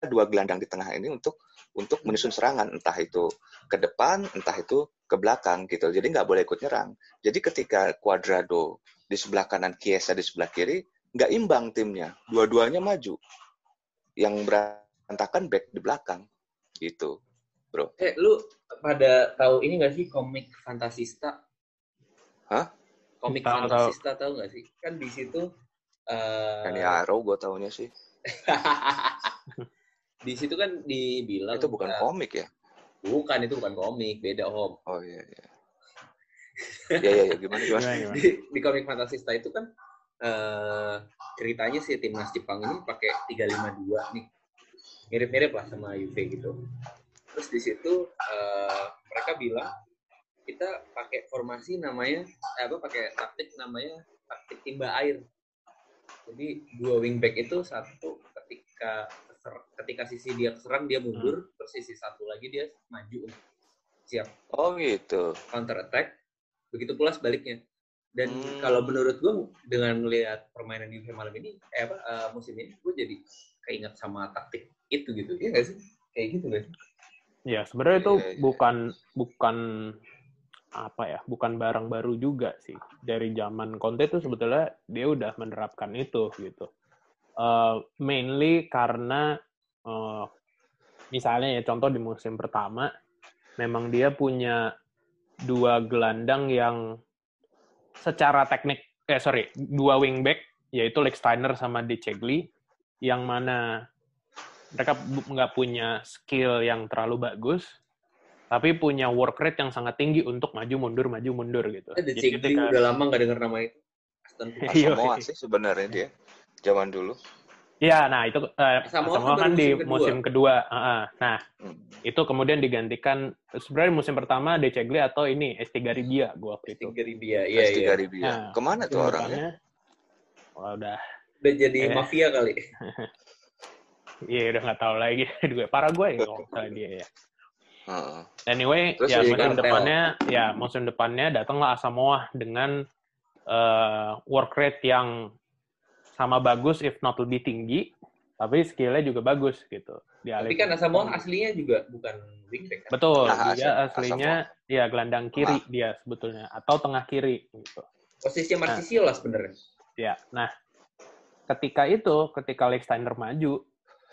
dua gelandang di tengah ini untuk untuk menyusun serangan. Entah itu ke depan entah itu ke belakang gitu. Jadi nggak boleh ikut nyerang. Jadi ketika Cuadrado di sebelah kanan Kiesa di sebelah kiri nggak imbang timnya. Dua-duanya maju. Yang berantakan back di belakang gitu bro eh lu pada tahu ini nggak sih komik Fantasista Hah? komik Fantasista tahu nggak sih kan di situ Uh, kan ya Arrow gue taunya sih. [LAUGHS] di situ kan dibilang itu bukan uh, komik ya? Bukan itu bukan komik, beda om. Oh iya iya. Iya iya ya, gimana gimana. di, di komik Fantasista itu kan uh, ceritanya sih timnas Jepang ini pakai 352 nih. Mirip-mirip lah sama UV gitu. Terus di situ uh, mereka bilang kita pakai formasi namanya apa pakai taktik namanya taktik timba air jadi dua wingback itu satu ketika ketika sisi dia serang dia mundur, hmm. terus sisi satu lagi dia maju siap. Oh gitu. Counter attack. Begitu pula sebaliknya. Dan hmm. kalau menurut gue dengan melihat permainan di malam ini, eh apa uh, musim ini, gue jadi keinget sama taktik itu gitu, iya nggak sih? Kayak gitu guys. Ya sebenarnya itu yeah, yeah. bukan bukan apa ya bukan barang baru juga sih dari zaman Conte itu sebetulnya dia udah menerapkan itu gitu uh, mainly karena uh, misalnya ya contoh di musim pertama memang dia punya dua gelandang yang secara teknik eh sorry dua wingback yaitu Lex Steiner sama De Cegli yang mana mereka nggak punya skill yang terlalu bagus tapi punya work rate yang sangat tinggi untuk maju mundur maju mundur gitu. Eh, Jadi ketika... udah lama nggak dengar nama itu. [LAUGHS] Samoa sih sebenarnya dia zaman dulu. Iya, nah itu uh, Samoa, Samoa kan, kan di musim kedua. Uh, uh. Nah, hmm. itu kemudian digantikan sebenarnya musim pertama De Cegli atau ini Estigarribia gua waktu itu. Estigarribia, iya iya. Estigarribia. Nah, Ke mana tuh orangnya? Oh, udah. Udah jadi eh. mafia kali. [LAUGHS] Iya, udah nggak tahu lagi. [LAUGHS] Parah gue ya kalau dia ya. Anyway, Terus ya musim depannya, ya musim depannya datanglah Asamoah dengan uh, work rate yang sama bagus, if not lebih tinggi, tapi skillnya juga bagus gitu. Di tapi kan Asamoah aslinya juga bukan wingback. Kan? Betul, nah, dia aslinya Asamoah. ya gelandang kiri nah. dia sebetulnya atau tengah kiri gitu. Posisi Marcisio nah, lah sebenarnya. Ya, nah ketika itu, ketika Lex Steiner maju,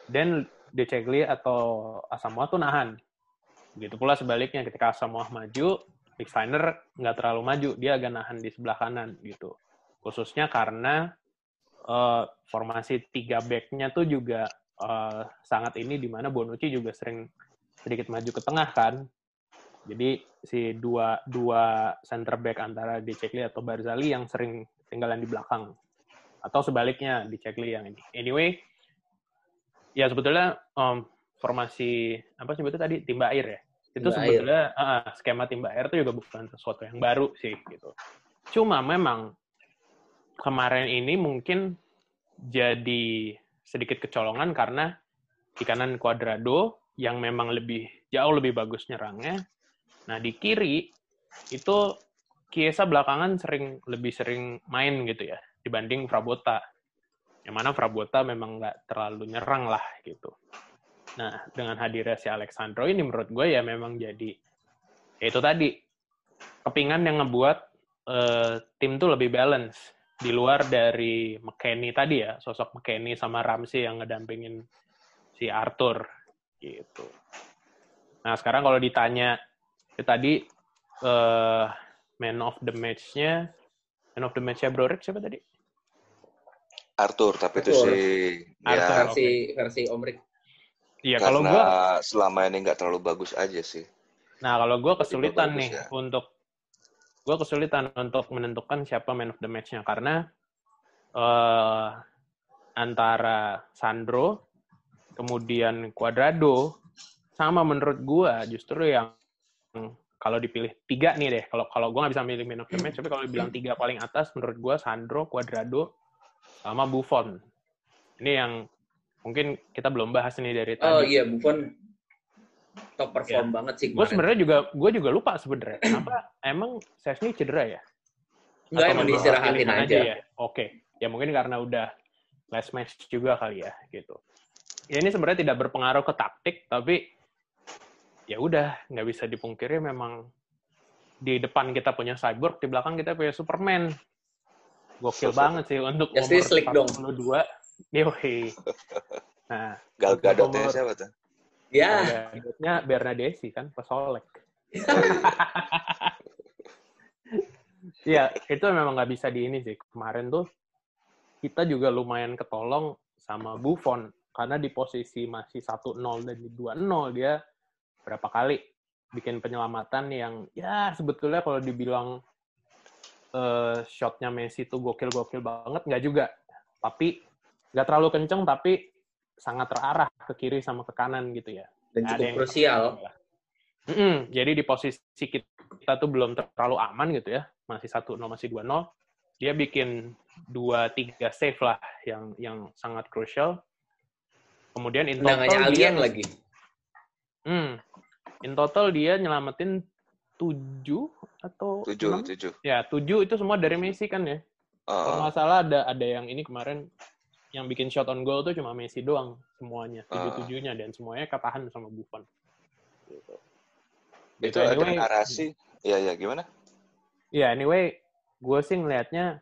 dan De Cegli atau Asamoah tuh nahan Begitu pula sebaliknya ketika Samoa maju, Big Steiner nggak terlalu maju, dia agak nahan di sebelah kanan gitu. Khususnya karena uh, formasi tiga back-nya tuh juga uh, sangat ini di mana Bonucci juga sering sedikit maju ke tengah kan. Jadi si dua dua center back antara di Cekli atau Barzali yang sering tinggalan di belakang atau sebaliknya di Cekli yang ini. Anyway, ya sebetulnya um, formasi apa sih itu tadi timba air ya itu sebetulnya uh, skema timba air itu juga bukan sesuatu yang baru sih gitu. Cuma memang kemarin ini mungkin jadi sedikit kecolongan karena di kanan Cuadrado yang memang lebih jauh lebih bagus nyerangnya. Nah di kiri itu Kiesa belakangan sering lebih sering main gitu ya dibanding Prabota. Yang mana Prabota memang nggak terlalu nyerang lah gitu. Nah, dengan hadirnya si Alexandro ini menurut gue ya memang jadi ya itu tadi kepingan yang ngebuat uh, tim tuh lebih balance di luar dari McKenny tadi ya, sosok McKenny sama Ramsey yang ngedampingin si Arthur gitu. Nah, sekarang kalau ditanya ya tadi uh, man of the match-nya man of the match-nya Bro Rick siapa tadi? Arthur, tapi Arthur. itu si Arthur, ya, versi versi Omrik. Iya, kalau gua selama ini nggak terlalu bagus aja sih. Nah, kalau gue kesulitan nih ya. untuk gue kesulitan untuk menentukan siapa man of the match-nya karena uh, antara Sandro kemudian Cuadrado sama menurut gue justru yang kalau dipilih tiga nih deh kalau kalau gue nggak bisa milih man of the match tapi kalau dibilang tiga paling atas menurut gue Sandro Cuadrado sama Buffon. Ini yang mungkin kita belum bahas nih dari tadi. oh iya Buffon top perform ya. banget sih gue sebenarnya juga gue juga lupa sebenarnya kenapa emang Sesni cedera ya? Enggak, emang diistirahatin aja. aja. ya? Oke ya mungkin karena udah last match juga kali ya gitu. Ya ini sebenarnya tidak berpengaruh ke taktik tapi ya udah nggak bisa dipungkiri memang di depan kita punya cyborg di belakang kita punya Superman gokil banget sih untuk [LAUGHS] ya, umur 42 Yohi. Nah, Gal Gadotnya siapa tuh? Ya. Gadotnya Bernadesi kan, pesolek. Iya, [LAUGHS] itu memang nggak bisa di ini sih. Kemarin tuh kita juga lumayan ketolong sama Buffon karena di posisi masih 1-0 dan di 2-0 dia berapa kali bikin penyelamatan yang ya sebetulnya kalau dibilang uh, shotnya Messi itu gokil-gokil banget nggak juga. Tapi nggak terlalu kenceng tapi sangat terarah ke kiri sama ke kanan gitu ya. Dan cukup krusial. Mm -hmm. Jadi di posisi kita, tuh belum terlalu aman gitu ya, masih satu 0 masih dua 0 Dia bikin dua tiga save lah yang yang sangat krusial. Kemudian in total dia lagi. Hmm, in total dia nyelamatin tujuh atau tujuh, tujuh. Ya tujuh itu semua dari Messi kan ya. Uh. Kalau nggak salah ada ada yang ini kemarin yang bikin shot on goal tuh cuma Messi doang semuanya ah. tujuh tujuhnya dan semuanya ketahan sama Buffon gitu. itu anyway, ada narasi ya ya gimana ya anyway gue sih ngelihatnya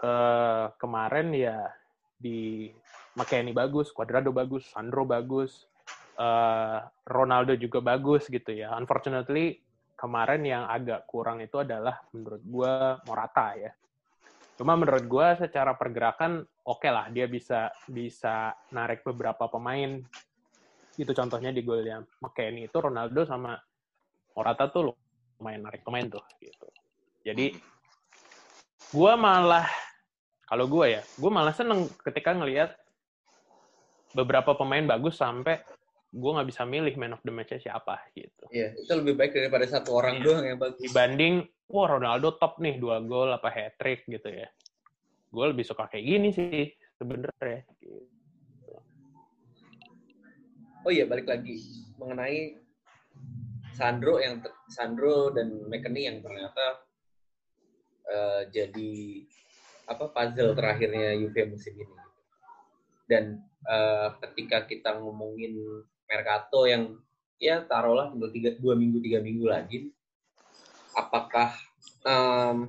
uh, kemarin ya di McKennie bagus Cuadrado bagus Sandro bagus uh, Ronaldo juga bagus gitu ya unfortunately kemarin yang agak kurang itu adalah menurut gue Morata ya Cuma menurut gue secara pergerakan oke okay lah dia bisa bisa narik beberapa pemain. Itu contohnya di golnya McKennie itu Ronaldo sama Morata tuh lumayan narik pemain tuh gitu. Jadi gue malah kalau gue ya, gue malah seneng ketika ngelihat beberapa pemain bagus sampai gue nggak bisa milih man of the match siapa gitu. Iya, itu lebih baik daripada satu orang iya. doang yang bagus. Dibanding, wah Ronaldo top nih dua gol apa hat trick gitu ya. Gue lebih suka kayak gini sih sebenarnya. Gitu. Oh iya, balik lagi mengenai Sandro yang Sandro dan McKennie yang ternyata uh, jadi apa puzzle terakhirnya Juve musim ini. Dan uh, ketika kita ngomongin Mercato yang ya taruhlah tinggal tiga, dua minggu tiga minggu lagi apakah um,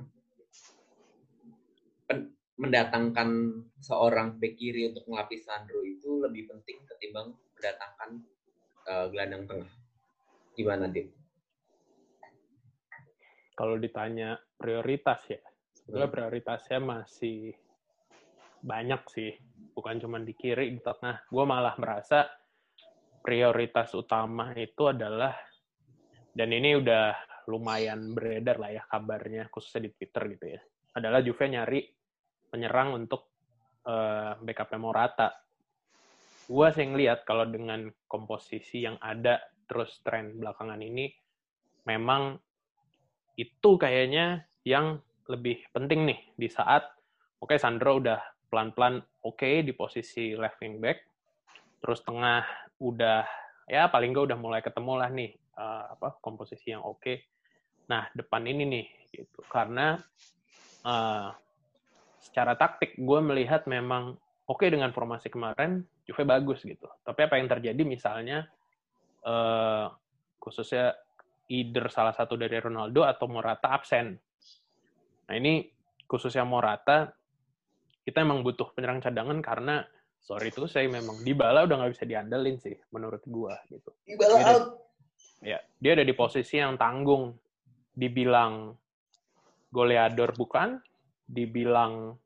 pen, mendatangkan seorang bek kiri untuk melapis Sandro itu lebih penting ketimbang mendatangkan uh, gelandang tengah gimana Dim? Kalau ditanya prioritas ya, sebenarnya hmm. prioritasnya masih banyak sih, bukan cuma di kiri, di tengah. Gue malah merasa prioritas utama itu adalah dan ini udah lumayan beredar lah ya kabarnya khususnya di Twitter gitu ya adalah Juve nyari penyerang untuk uh, backup Morata. Gua sih ngeliat kalau dengan komposisi yang ada terus tren belakangan ini memang itu kayaknya yang lebih penting nih di saat oke okay, Sandro udah pelan-pelan oke okay, di posisi left wing back terus tengah udah ya paling nggak udah mulai ketemu lah nih uh, apa komposisi yang oke. Okay. Nah depan ini nih gitu karena uh, secara taktik gue melihat memang oke okay dengan formasi kemarin Juve bagus gitu. Tapi apa yang terjadi misalnya uh, khususnya either salah satu dari Ronaldo atau Morata absen. Nah ini khususnya Morata kita emang butuh penyerang cadangan karena sorry itu saya memang di bala udah nggak bisa diandelin sih menurut gua gitu. Dybala dia out. ya, dia ada di posisi yang tanggung. Dibilang goleador bukan, dibilang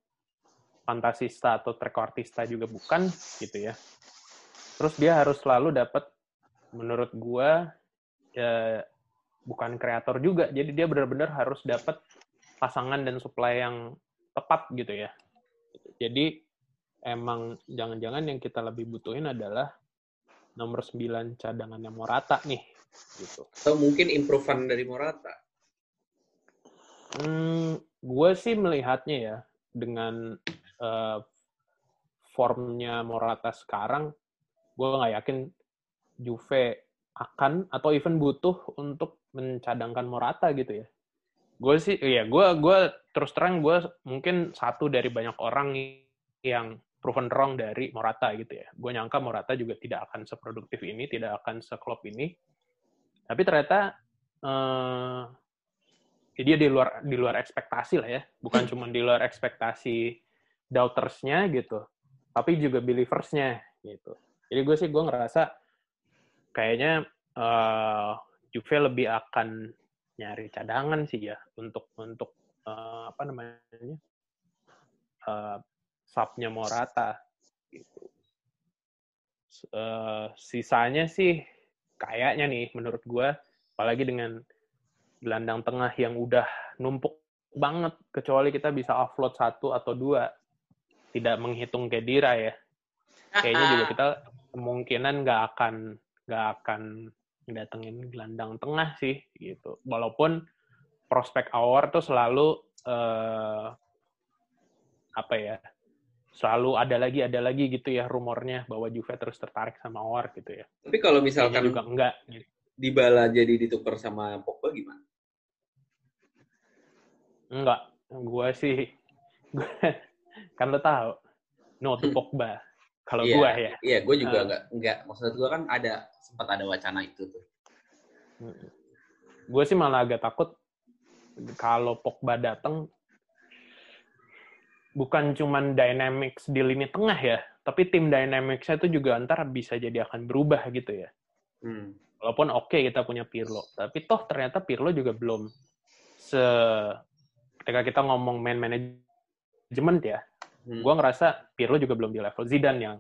fantasista atau trequartista juga bukan gitu ya. Terus dia harus selalu dapat menurut gua ya bukan kreator juga. Jadi dia benar-benar harus dapat pasangan dan supply yang tepat gitu ya. Jadi emang jangan-jangan yang kita lebih butuhin adalah nomor 9 cadangannya Morata nih gitu. Atau mungkin improvean dari Morata. Hmm, gue sih melihatnya ya dengan uh, formnya Morata sekarang, gue nggak yakin Juve akan atau even butuh untuk mencadangkan Morata gitu ya. Gue sih, iya, gue gue terus terang gue mungkin satu dari banyak orang yang proven wrong dari Morata gitu ya. Gue nyangka Morata juga tidak akan seproduktif ini, tidak akan seklop ini. Tapi ternyata uh, dia di luar di luar ekspektasi lah ya bukan [LAUGHS] cuma di luar ekspektasi doubtersnya gitu tapi juga believersnya gitu jadi gue sih gue ngerasa kayaknya uh, Juve lebih akan nyari cadangan sih ya untuk untuk uh, apa namanya uh, subnya Morata gitu. Uh, sisanya sih kayaknya nih menurut gue apalagi dengan gelandang tengah yang udah numpuk banget kecuali kita bisa offload satu atau dua. Tidak menghitung Kedira ya. Kayaknya juga kita kemungkinan nggak akan nggak akan datengin gelandang tengah sih gitu. Walaupun prospek awar tuh selalu uh, apa ya selalu ada lagi ada lagi gitu ya rumornya bahwa Juve terus tertarik sama Awar gitu ya. Tapi kalau misalkan juga enggak gitu. Dybala jadi ditukar sama Pogba gimana? Enggak, gue sih [LAUGHS] kan lo tahu no to hmm. Pogba. Kalau yeah, gue ya. Iya, yeah, gue juga uh, enggak enggak maksud gue kan ada sempat ada wacana itu tuh. Hmm. Gue sih malah agak takut kalau Pogba datang bukan cuman dynamics di lini tengah ya, tapi tim dynamicsnya itu juga antara bisa jadi akan berubah gitu ya. Hmm. Walaupun oke okay, kita punya Pirlo, tapi toh ternyata Pirlo juga belum se ketika kita ngomong man management ya, hmm. gue ngerasa Pirlo juga belum di level Zidane yang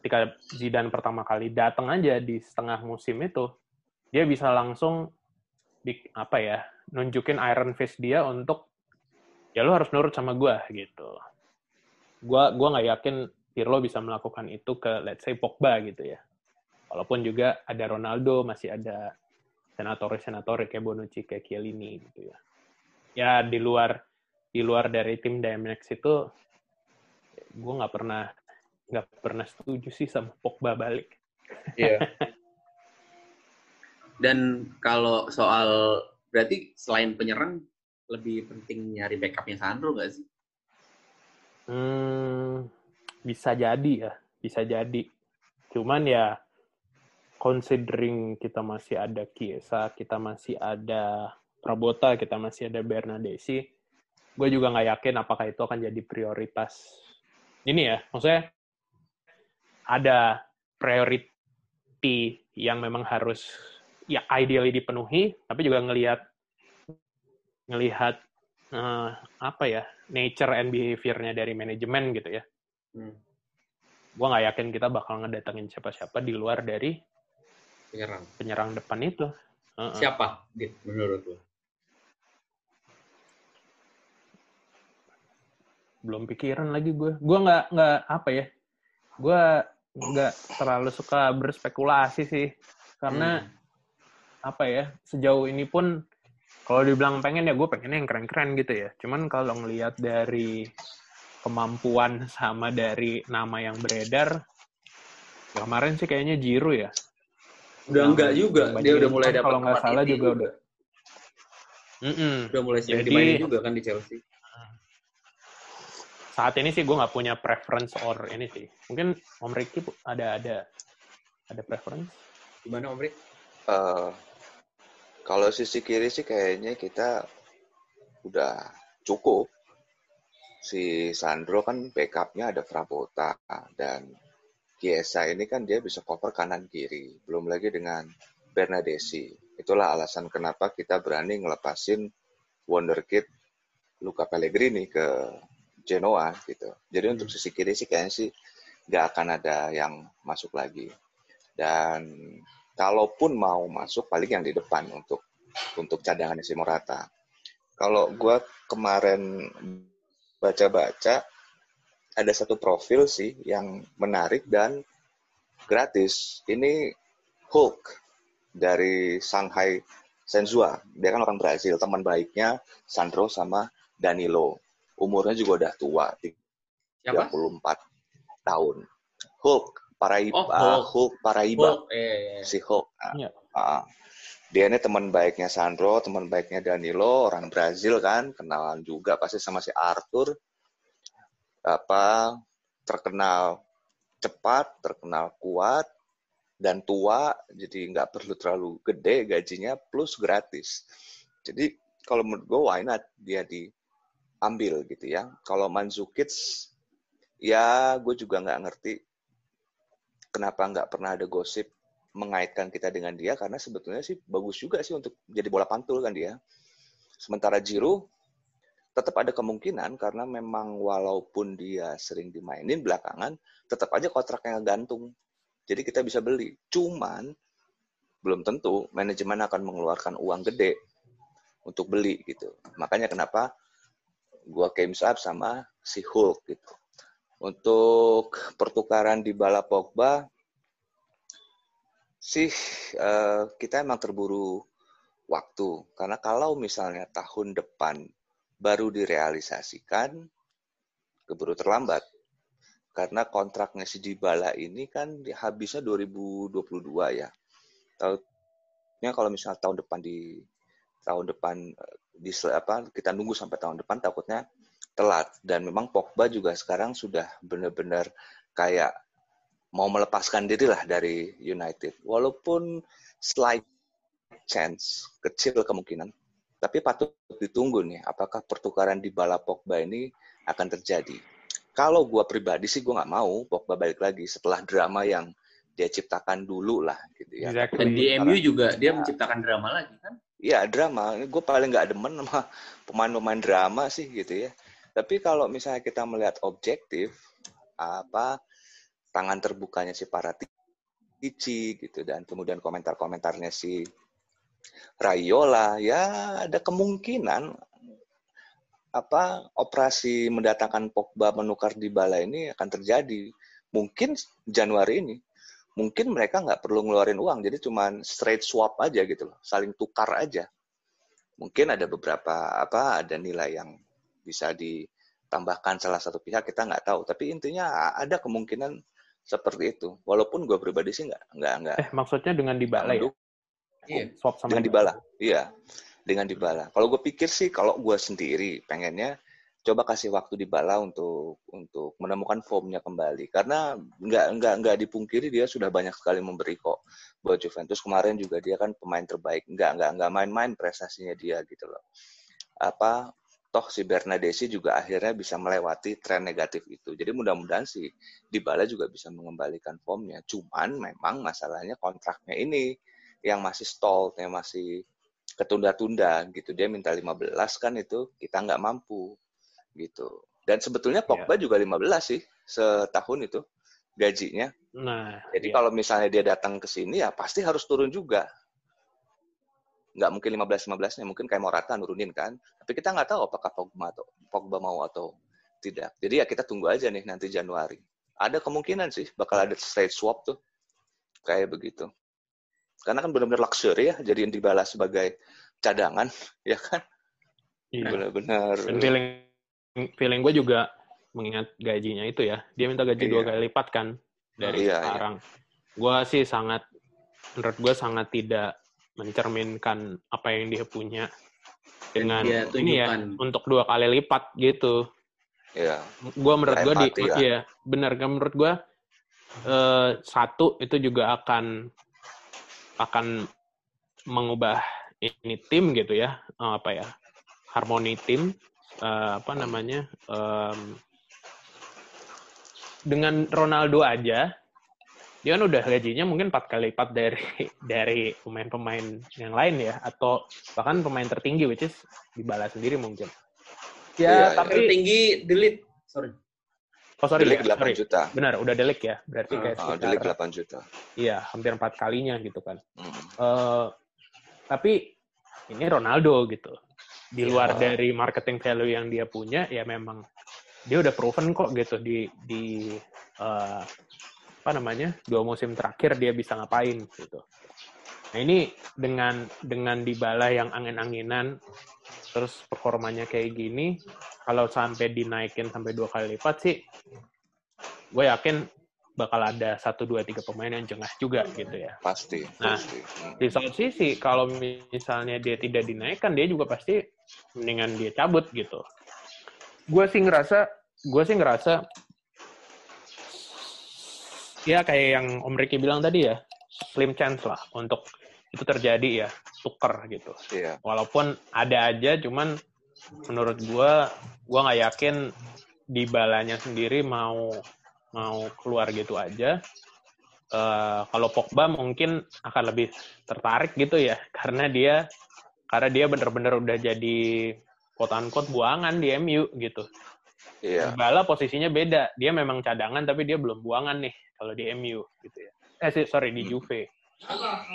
ketika Zidane pertama kali datang aja di setengah musim itu, dia bisa langsung di, apa ya nunjukin iron fist dia untuk ya lo harus nurut sama gue gitu. Gue gua nggak yakin Pirlo bisa melakukan itu ke let's say Pogba gitu ya. Walaupun juga ada Ronaldo, masih ada senator-senator kayak Bonucci, kayak Chiellini gitu ya ya di luar di luar dari tim DMX itu gue nggak pernah nggak pernah setuju sih sama Pogba balik. Iya. [LAUGHS] Dan kalau soal berarti selain penyerang lebih penting nyari backupnya Sandro nggak sih? Hmm, bisa jadi ya, bisa jadi. Cuman ya, considering kita masih ada Kiesa, kita masih ada Prabota, kita masih ada Bernadesi. Gue juga nggak yakin apakah itu akan jadi prioritas. Ini ya, maksudnya ada priority yang memang harus ya ideally dipenuhi, tapi juga ngelihat ngelihat uh, apa ya nature and behavior-nya dari manajemen gitu ya. Hmm. Gue nggak yakin kita bakal ngedatengin siapa-siapa di luar dari penyerang penyerang depan itu. Uh -uh. Siapa, menurut lo? belum pikiran lagi gue gue nggak nggak apa ya gue nggak terlalu suka berspekulasi sih karena hmm. apa ya sejauh ini pun kalau dibilang pengen ya gue pengen yang keren-keren gitu ya cuman kalau ngelihat dari kemampuan sama dari nama yang beredar kemarin sih kayaknya Jiru ya udah enggak juga dia udah mulai dapat kalau nggak salah juga udah mm -mm. udah mulai sering Jadi, dimainin juga kan di Chelsea saat ini sih gue nggak punya preference or ini sih. Mungkin Om Ricky ada ada ada preference? Gimana Om Ricky? Uh, kalau sisi kiri sih kayaknya kita udah cukup. Si Sandro kan backupnya ada Frabota dan Kiesa ini kan dia bisa cover kanan kiri. Belum lagi dengan Bernadesi. Itulah alasan kenapa kita berani ngelepasin wonderkid Luca Pellegrini ke Genoa gitu. Jadi untuk sisi kiri sih kayaknya sih nggak akan ada yang masuk lagi. Dan kalaupun mau masuk paling yang di depan untuk untuk cadangan si Morata. Kalau gue kemarin baca-baca ada satu profil sih yang menarik dan gratis. Ini Hulk dari Shanghai Senzua. Dia kan orang Brazil, teman baiknya Sandro sama Danilo. Umurnya juga udah tua, 34 Siapa? tahun. Hulk Paraiba, oh, Hulk. Hulk Paraiba. Hulk. Eh, eh. Si Hulk. Nah, uh, dia ini teman baiknya Sandro, teman baiknya Danilo, orang Brazil kan, kenalan juga pasti sama si Arthur. Apa terkenal cepat, terkenal kuat, dan tua, jadi nggak perlu terlalu gede gajinya, plus gratis. Jadi kalau menurut gue, why not dia diambil gitu ya. Kalau Manzukic, ya gue juga nggak ngerti kenapa nggak pernah ada gosip mengaitkan kita dengan dia karena sebetulnya sih bagus juga sih untuk jadi bola pantul kan dia. Sementara Jiru tetap ada kemungkinan karena memang walaupun dia sering dimainin belakangan, tetap aja kontraknya gantung. Jadi kita bisa beli. Cuman belum tentu manajemen akan mengeluarkan uang gede untuk beli gitu. Makanya kenapa gua games up sama si Hulk gitu. Untuk pertukaran di bala Pogba, sih uh, kita emang terburu waktu. Karena kalau misalnya tahun depan baru direalisasikan keburu terlambat. Karena kontraknya si Dybala ini kan habisnya 2022 ya. Tahunnya kalau misalnya tahun depan di tahun depan eh, di apa kita nunggu sampai tahun depan takutnya telat dan memang Pogba juga sekarang sudah benar-benar kayak mau melepaskan diri lah dari United. Walaupun slight chance, kecil kemungkinan, tapi patut ditunggu nih, apakah pertukaran di bala Pogba ini akan terjadi. Kalau gue pribadi sih gue nggak mau Pogba balik lagi setelah drama yang dia ciptakan dulu lah gitu ya. Exactly. Dan di MU juga dia menciptakan drama lagi kan? Iya drama. Gue paling nggak demen sama pemain-pemain drama sih gitu ya. Tapi kalau misalnya kita melihat objektif, apa tangan terbukanya si Paratici gitu dan kemudian komentar-komentarnya si Rayola ya ada kemungkinan apa operasi mendatangkan Pogba menukar di bala ini akan terjadi. Mungkin Januari ini mungkin mereka nggak perlu ngeluarin uang jadi cuma straight swap aja gitu loh saling tukar aja. Mungkin ada beberapa apa ada nilai yang bisa ditambahkan salah satu pihak kita nggak tahu tapi intinya ada kemungkinan seperti itu. Walaupun gue pribadi sih nggak nggak nggak. Eh maksudnya dengan dibala ya? Iya. Swap sama dengan dibala. Iya. Dengan dibala. Kalau gue pikir sih kalau gue sendiri pengennya coba kasih waktu dibala untuk untuk menemukan formnya kembali karena nggak nggak nggak dipungkiri dia sudah banyak sekali memberi kok buat Juventus kemarin juga dia kan pemain terbaik nggak nggak nggak main-main prestasinya dia gitu loh apa toh si Bernadesi juga akhirnya bisa melewati tren negatif itu. Jadi mudah-mudahan si Dybala juga bisa mengembalikan formnya. Cuman memang masalahnya kontraknya ini yang masih stall, yang masih ketunda-tunda gitu. Dia minta 15 kan itu kita nggak mampu gitu. Dan sebetulnya iya. Pogba ya. juga 15 sih setahun itu gajinya. Nah, jadi ya. kalau misalnya dia datang ke sini ya pasti harus turun juga nggak mungkin 15-15-nya, mungkin kayak Morata nurunin kan. Tapi kita nggak tahu apakah Pogba, atau, Pogba mau atau tidak. Jadi ya kita tunggu aja nih nanti Januari. Ada kemungkinan sih bakal ada straight swap tuh. Kayak begitu. Karena kan benar-benar luxury ya, jadi yang dibalas sebagai cadangan, [LAUGHS] ya kan? Iya. Benar-benar. Feeling, feeling gue juga mengingat gajinya itu ya. Dia minta gaji iya. dua kali lipat kan dari iya, iya. sekarang. Iya. Gue sih sangat, menurut gue sangat tidak mencerminkan apa yang dia punya dengan ini ya untuk dua kali lipat gitu. Iya. Gua menurut gue di ya. iya benar kan menurut gua eh, satu itu juga akan akan mengubah ini tim gitu ya eh, apa ya harmoni tim eh, apa namanya um, dengan Ronaldo aja dia kan udah gajinya mungkin empat kali lipat dari [LAUGHS] dari pemain-pemain yang lain ya atau bahkan pemain tertinggi which is dibalas sendiri mungkin ya, ya tapi tertinggi delete sorry. Oh sorry, delik ya, 8 sorry. juta. Benar, udah delik ya. Berarti Ah, kayak Oh, sekitar, delik 8 juta. iya, hampir empat kalinya gitu kan. Hmm. Eh, tapi ini Ronaldo gitu. Di luar Ya. dari marketing value yang dia punya, ya memang dia udah proven kok gitu di di eh, apa namanya dua musim terakhir dia bisa ngapain gitu. Nah ini dengan dengan dibala yang angin-anginan, terus performanya kayak gini, kalau sampai dinaikin sampai dua kali lipat sih, gue yakin bakal ada satu dua tiga pemain yang jengah juga gitu ya. Pasti, Nah. pasti. Hmm. Di satu sisi kalau misalnya dia tidak dinaikkan, dia juga pasti mendingan dia cabut gitu. Gue sih ngerasa, gue sih ngerasa ya kayak yang Om Ricky bilang tadi ya, slim chance lah untuk itu terjadi ya, tuker gitu. Iya. Walaupun ada aja, cuman menurut gua gua nggak yakin di balanya sendiri mau mau keluar gitu aja. Eh, kalau Pogba mungkin akan lebih tertarik gitu ya, [LAUGHS] karena dia karena dia bener-bener udah jadi quote unquote buangan di MU gitu. Iya. Bala posisinya beda, dia memang cadangan tapi dia belum buangan nih kalau di MU gitu ya. Eh sih, sorry di Hmm. Juve.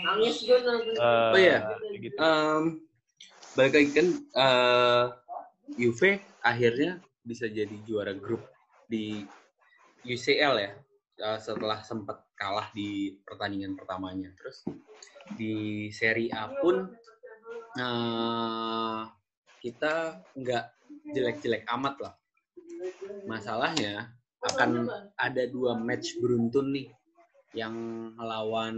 Nangis gue nanti. Eh, Oh iya. gitu. Em, balik lagi kan eh, Juve akhirnya bisa jadi juara grup di UCL ya eh, setelah sempat kalah di pertandingan pertamanya. Terus di Serie A pun eh, kita nggak jelek-jelek amat lah. Masalahnya akan ada dua match beruntun nih yang melawan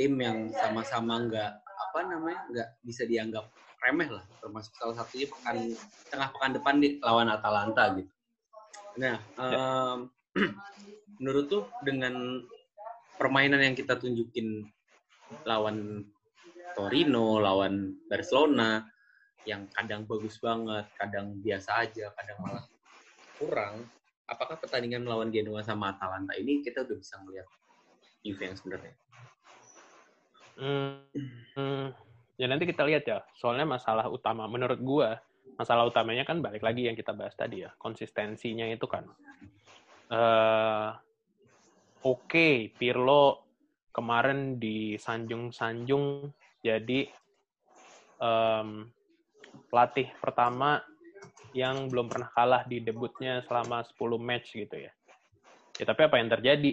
tim yang sama-sama nggak apa namanya nggak bisa dianggap remeh lah termasuk salah satunya pekan tengah pekan depan di lawan Atalanta gitu. Nah, em, [CLEARS THROAT] menurut tuh dengan permainan yang kita tunjukin lawan Torino, lawan Barcelona yang kadang bagus banget, kadang biasa aja, kadang malah kurang. Apakah pertandingan melawan Genoa sama Atalanta ini kita udah bisa melihat Juve yang sebenarnya? Hmm, hmm, ya nanti kita lihat ya. Soalnya masalah utama, menurut gua, masalah utamanya kan balik lagi yang kita bahas tadi ya, konsistensinya itu kan. eh Oke, Pirlo kemarin disanjung-sanjung jadi em, pelatih pertama yang belum pernah kalah di debutnya selama 10 match gitu ya. Ya tapi apa yang terjadi?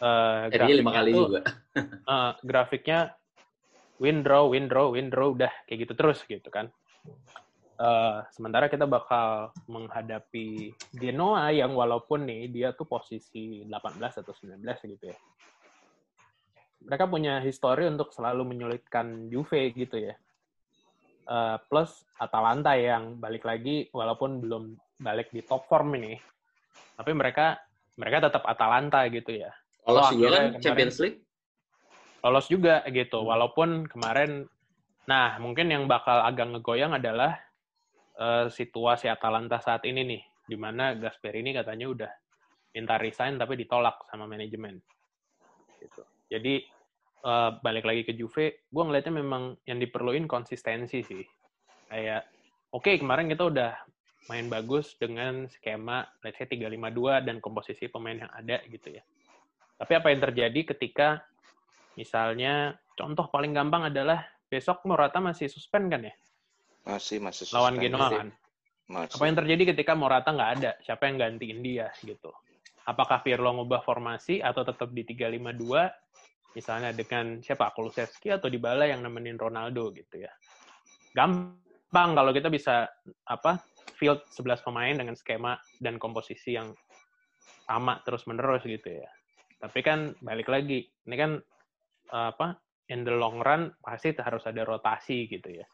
Eh, Jadinya lima grafiknya kali tuh- juga. [LAUGHS] eh, grafiknya win draw win draw win draw udah kayak gitu terus gitu kan Eh, sementara kita bakal menghadapi Genoa yang walaupun nih dia tuh posisi 18 atau 19 gitu ya mereka punya histori untuk selalu menyulitkan Juve gitu ya Eh, plus Atalanta yang balik lagi walaupun belum balik di top form ini tapi mereka mereka tetap Atalanta gitu ya Lolos juga kan kemarin- Champions League. lolos juga gitu. Walaupun kemarin, nah mungkin yang bakal agak ngegoyang adalah eh, situasi Atalanta saat ini nih, di mana Gasperini katanya udah minta resign tapi ditolak sama manajemen. Gitu. Jadi eh, balik lagi ke Juve, gue ngelihatnya memang yang diperluin konsistensi sih. Kayak, oke kemarin kita udah main bagus dengan skema let's say 352 dan komposisi pemain yang ada gitu ya. Tapi apa yang terjadi ketika misalnya contoh paling gampang adalah besok Morata masih suspend kan ya Masih masih lawan suspend. Genoa kan. Masih. Apa yang terjadi ketika Morata nggak ada? Siapa yang gantiin dia gitu? Apakah Pirlo ngubah formasi atau tetap di 352 misalnya dengan siapa Kulusevski atau Dybala yang nemenin Ronaldo gitu ya. Gampang kalau kita bisa apa field 11 pemain dengan skema dan komposisi yang sama terus-menerus gitu ya. Tapi kan balik lagi, ini kan apa in the long run pasti harus ada rotasi gitu ya.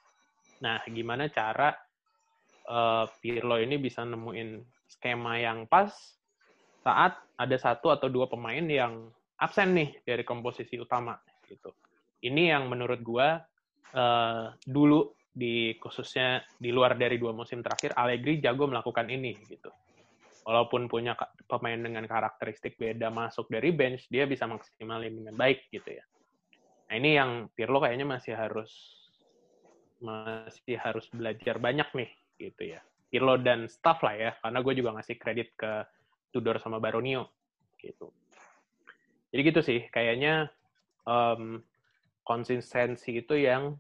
Nah, gimana cara eh, Pirlo ini bisa nemuin skema yang pas saat ada satu atau dua pemain yang absen nih dari komposisi utama gitu. Ini yang menurut gua eh, dulu di khususnya di luar dari dua musim terakhir Allegri jago melakukan ini gitu. Walaupun punya pemain dengan karakteristik beda masuk dari bench, dia bisa maksimalin dengan baik gitu ya. Nah, ini yang Pirlo kayaknya masih harus masih harus belajar banyak nih gitu ya. Pirlo dan staff lah ya, karena gue juga ngasih kredit ke Tudor sama Baronio gitu. Jadi gitu sih, kayaknya um, konsistensi itu yang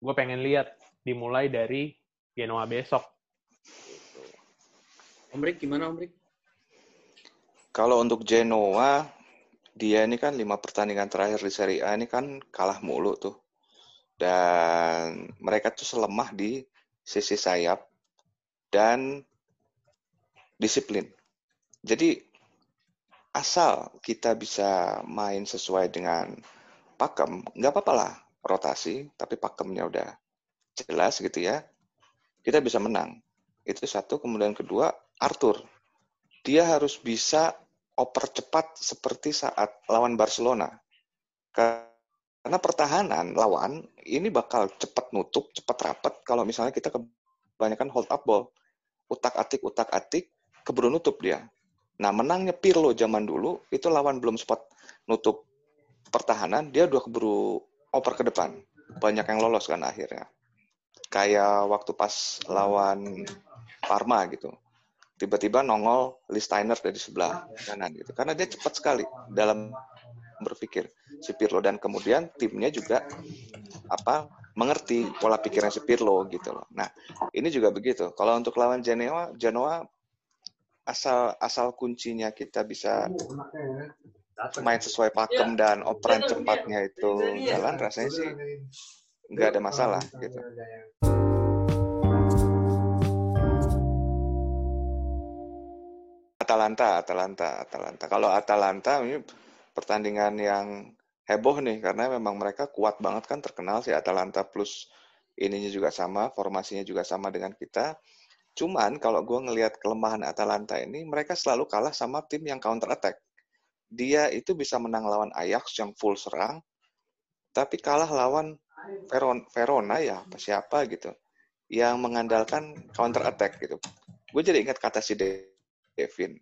gue pengen lihat dimulai dari Genoa besok. Gitu. Om Rick, gimana Om Rick? Kalau untuk Genoa, dia ini kan lima pertandingan terakhir di Serie A ini kan kalah mulu tuh. Dan mereka tuh selemah di sisi sayap dan disiplin. Jadi asal kita bisa main sesuai dengan pakem, nggak apa-apa lah rotasi, tapi pakemnya udah jelas gitu ya, kita bisa menang. Itu satu. Kemudian kedua, Arthur. Dia harus bisa oper cepat seperti saat lawan Barcelona. Karena pertahanan lawan ini bakal cepat nutup, cepat rapat kalau misalnya kita kebanyakan hold up ball. Utak-atik, utak-atik, keburu nutup dia. Nah, menangnya Pirlo zaman dulu, itu lawan belum sempat nutup pertahanan, dia udah keburu oper ke depan. Banyak yang lolos kan akhirnya. Kayak waktu pas lawan Parma gitu tiba-tiba nongol Listeiner dari sebelah kanan gitu karena dia cepat sekali dalam berpikir si Pirlo dan kemudian timnya juga apa mengerti pola pikirnya si Pirlo gitu loh. Nah, ini juga begitu. Kalau untuk lawan Genoa, Genoa asal asal kuncinya kita bisa main sesuai pakem dan operan cepatnya itu. Jalan rasanya sih nggak ada masalah gitu. Atalanta, Atalanta, Atalanta. Kalau Atalanta ini pertandingan yang heboh nih karena memang mereka kuat banget kan terkenal si Atalanta plus ininya juga sama, formasinya juga sama dengan kita. Cuman kalau gue ngelihat kelemahan Atalanta ini, mereka selalu kalah sama tim yang counter attack. Dia itu bisa menang lawan Ajax yang full serang, tapi kalah lawan Verona, Verona ya siapa gitu, yang mengandalkan counter attack gitu. Gue jadi ingat kata si Devin.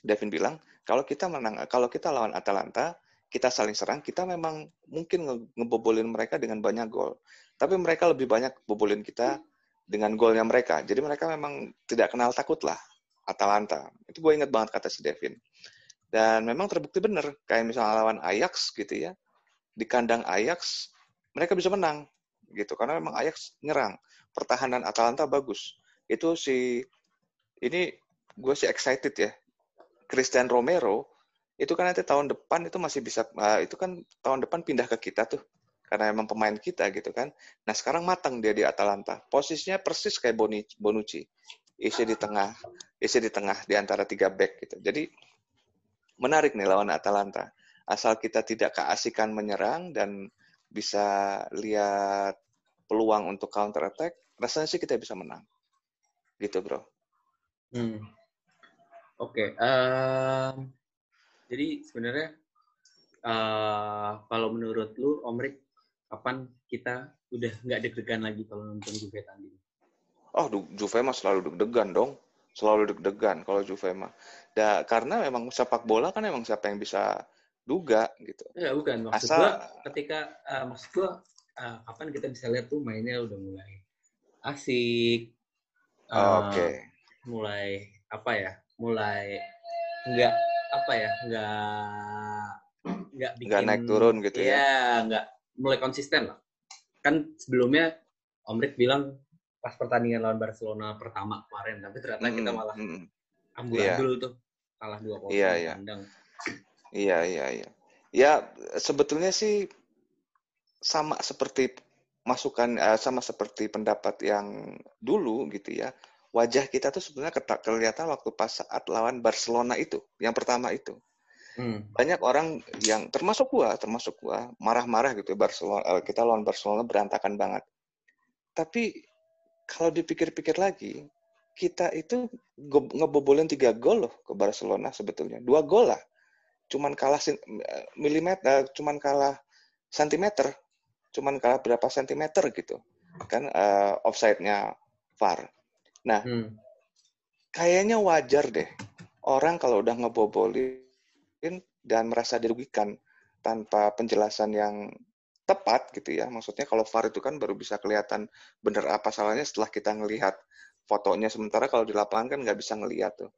Devin bilang, kalau kita menang, kalau kita lawan Atalanta, kita saling serang, kita memang mungkin nge ngebobolin mereka dengan banyak gol. Tapi mereka lebih banyak bobolin kita dengan golnya mereka. Jadi mereka memang tidak kenal takut lah, Atalanta. Itu gue ingat banget kata si Devin. Dan memang terbukti benar, kayak misalnya lawan Ajax gitu ya, di kandang Ajax, mereka bisa menang gitu karena memang Ajax nyerang pertahanan Atalanta bagus itu si ini gue sih excited ya. Christian Romero itu kan nanti tahun depan itu masih bisa uh, itu kan tahun depan pindah ke kita tuh karena emang pemain kita gitu kan. Nah sekarang matang dia di Atalanta. Posisinya persis kayak Bonucci, isi di tengah, isi di tengah di antara tiga back gitu. Jadi menarik nih lawan Atalanta. Asal kita tidak keasikan menyerang dan bisa lihat peluang untuk counter attack, rasanya sih kita bisa menang. Gitu bro. Hmm. Oke, um, jadi sebenarnya uh, kalau menurut lu, Om Rik, kapan kita udah nggak deg-degan lagi kalau nonton Juve tanding? Oh, Juve mah selalu deg-degan dong, selalu deg-degan kalau Juve mah. Da, karena memang sepak bola kan emang siapa yang bisa duga gitu. Ya bukan maksud Asal, gua ketika uh, maksud gua uh, kapan kita bisa lihat tuh mainnya udah mulai asik. Uh, Oke. Okay. Mulai apa ya? mulai nggak apa ya nggak nggak bikin nggak naik turun gitu ya, ya nggak mulai konsisten lah kan sebelumnya Om Rik bilang pas pertandingan lawan Barcelona pertama kemarin tapi ternyata hmm, kita malah hmm. ambul-ambul yeah. tuh kalah dua kosong yeah, yeah. iya iya iya ya sebetulnya sih sama seperti masukan uh, sama seperti pendapat yang dulu gitu ya wajah kita tuh sebenarnya kelihatan waktu pas saat lawan Barcelona itu, yang pertama itu. Hmm. Banyak orang yang termasuk gua, termasuk gua marah-marah gitu Barcelona eh, kita lawan Barcelona berantakan banget. Tapi kalau dipikir-pikir lagi, kita itu ngebobolin tiga gol loh ke Barcelona sebetulnya. Dua gol lah. Cuman kalah milimeter, cuman kalah sentimeter, cuman kalah berapa sentimeter gitu. Kan uh, offside-nya VAR. Nah, hmm. kayaknya wajar deh orang kalau udah ngebobolin dan merasa dirugikan tanpa penjelasan yang tepat gitu ya. Maksudnya kalau VAR itu kan baru bisa kelihatan benar apa salahnya setelah kita ngelihat fotonya. Sementara kalau di lapangan kan nggak bisa ngeliat tuh.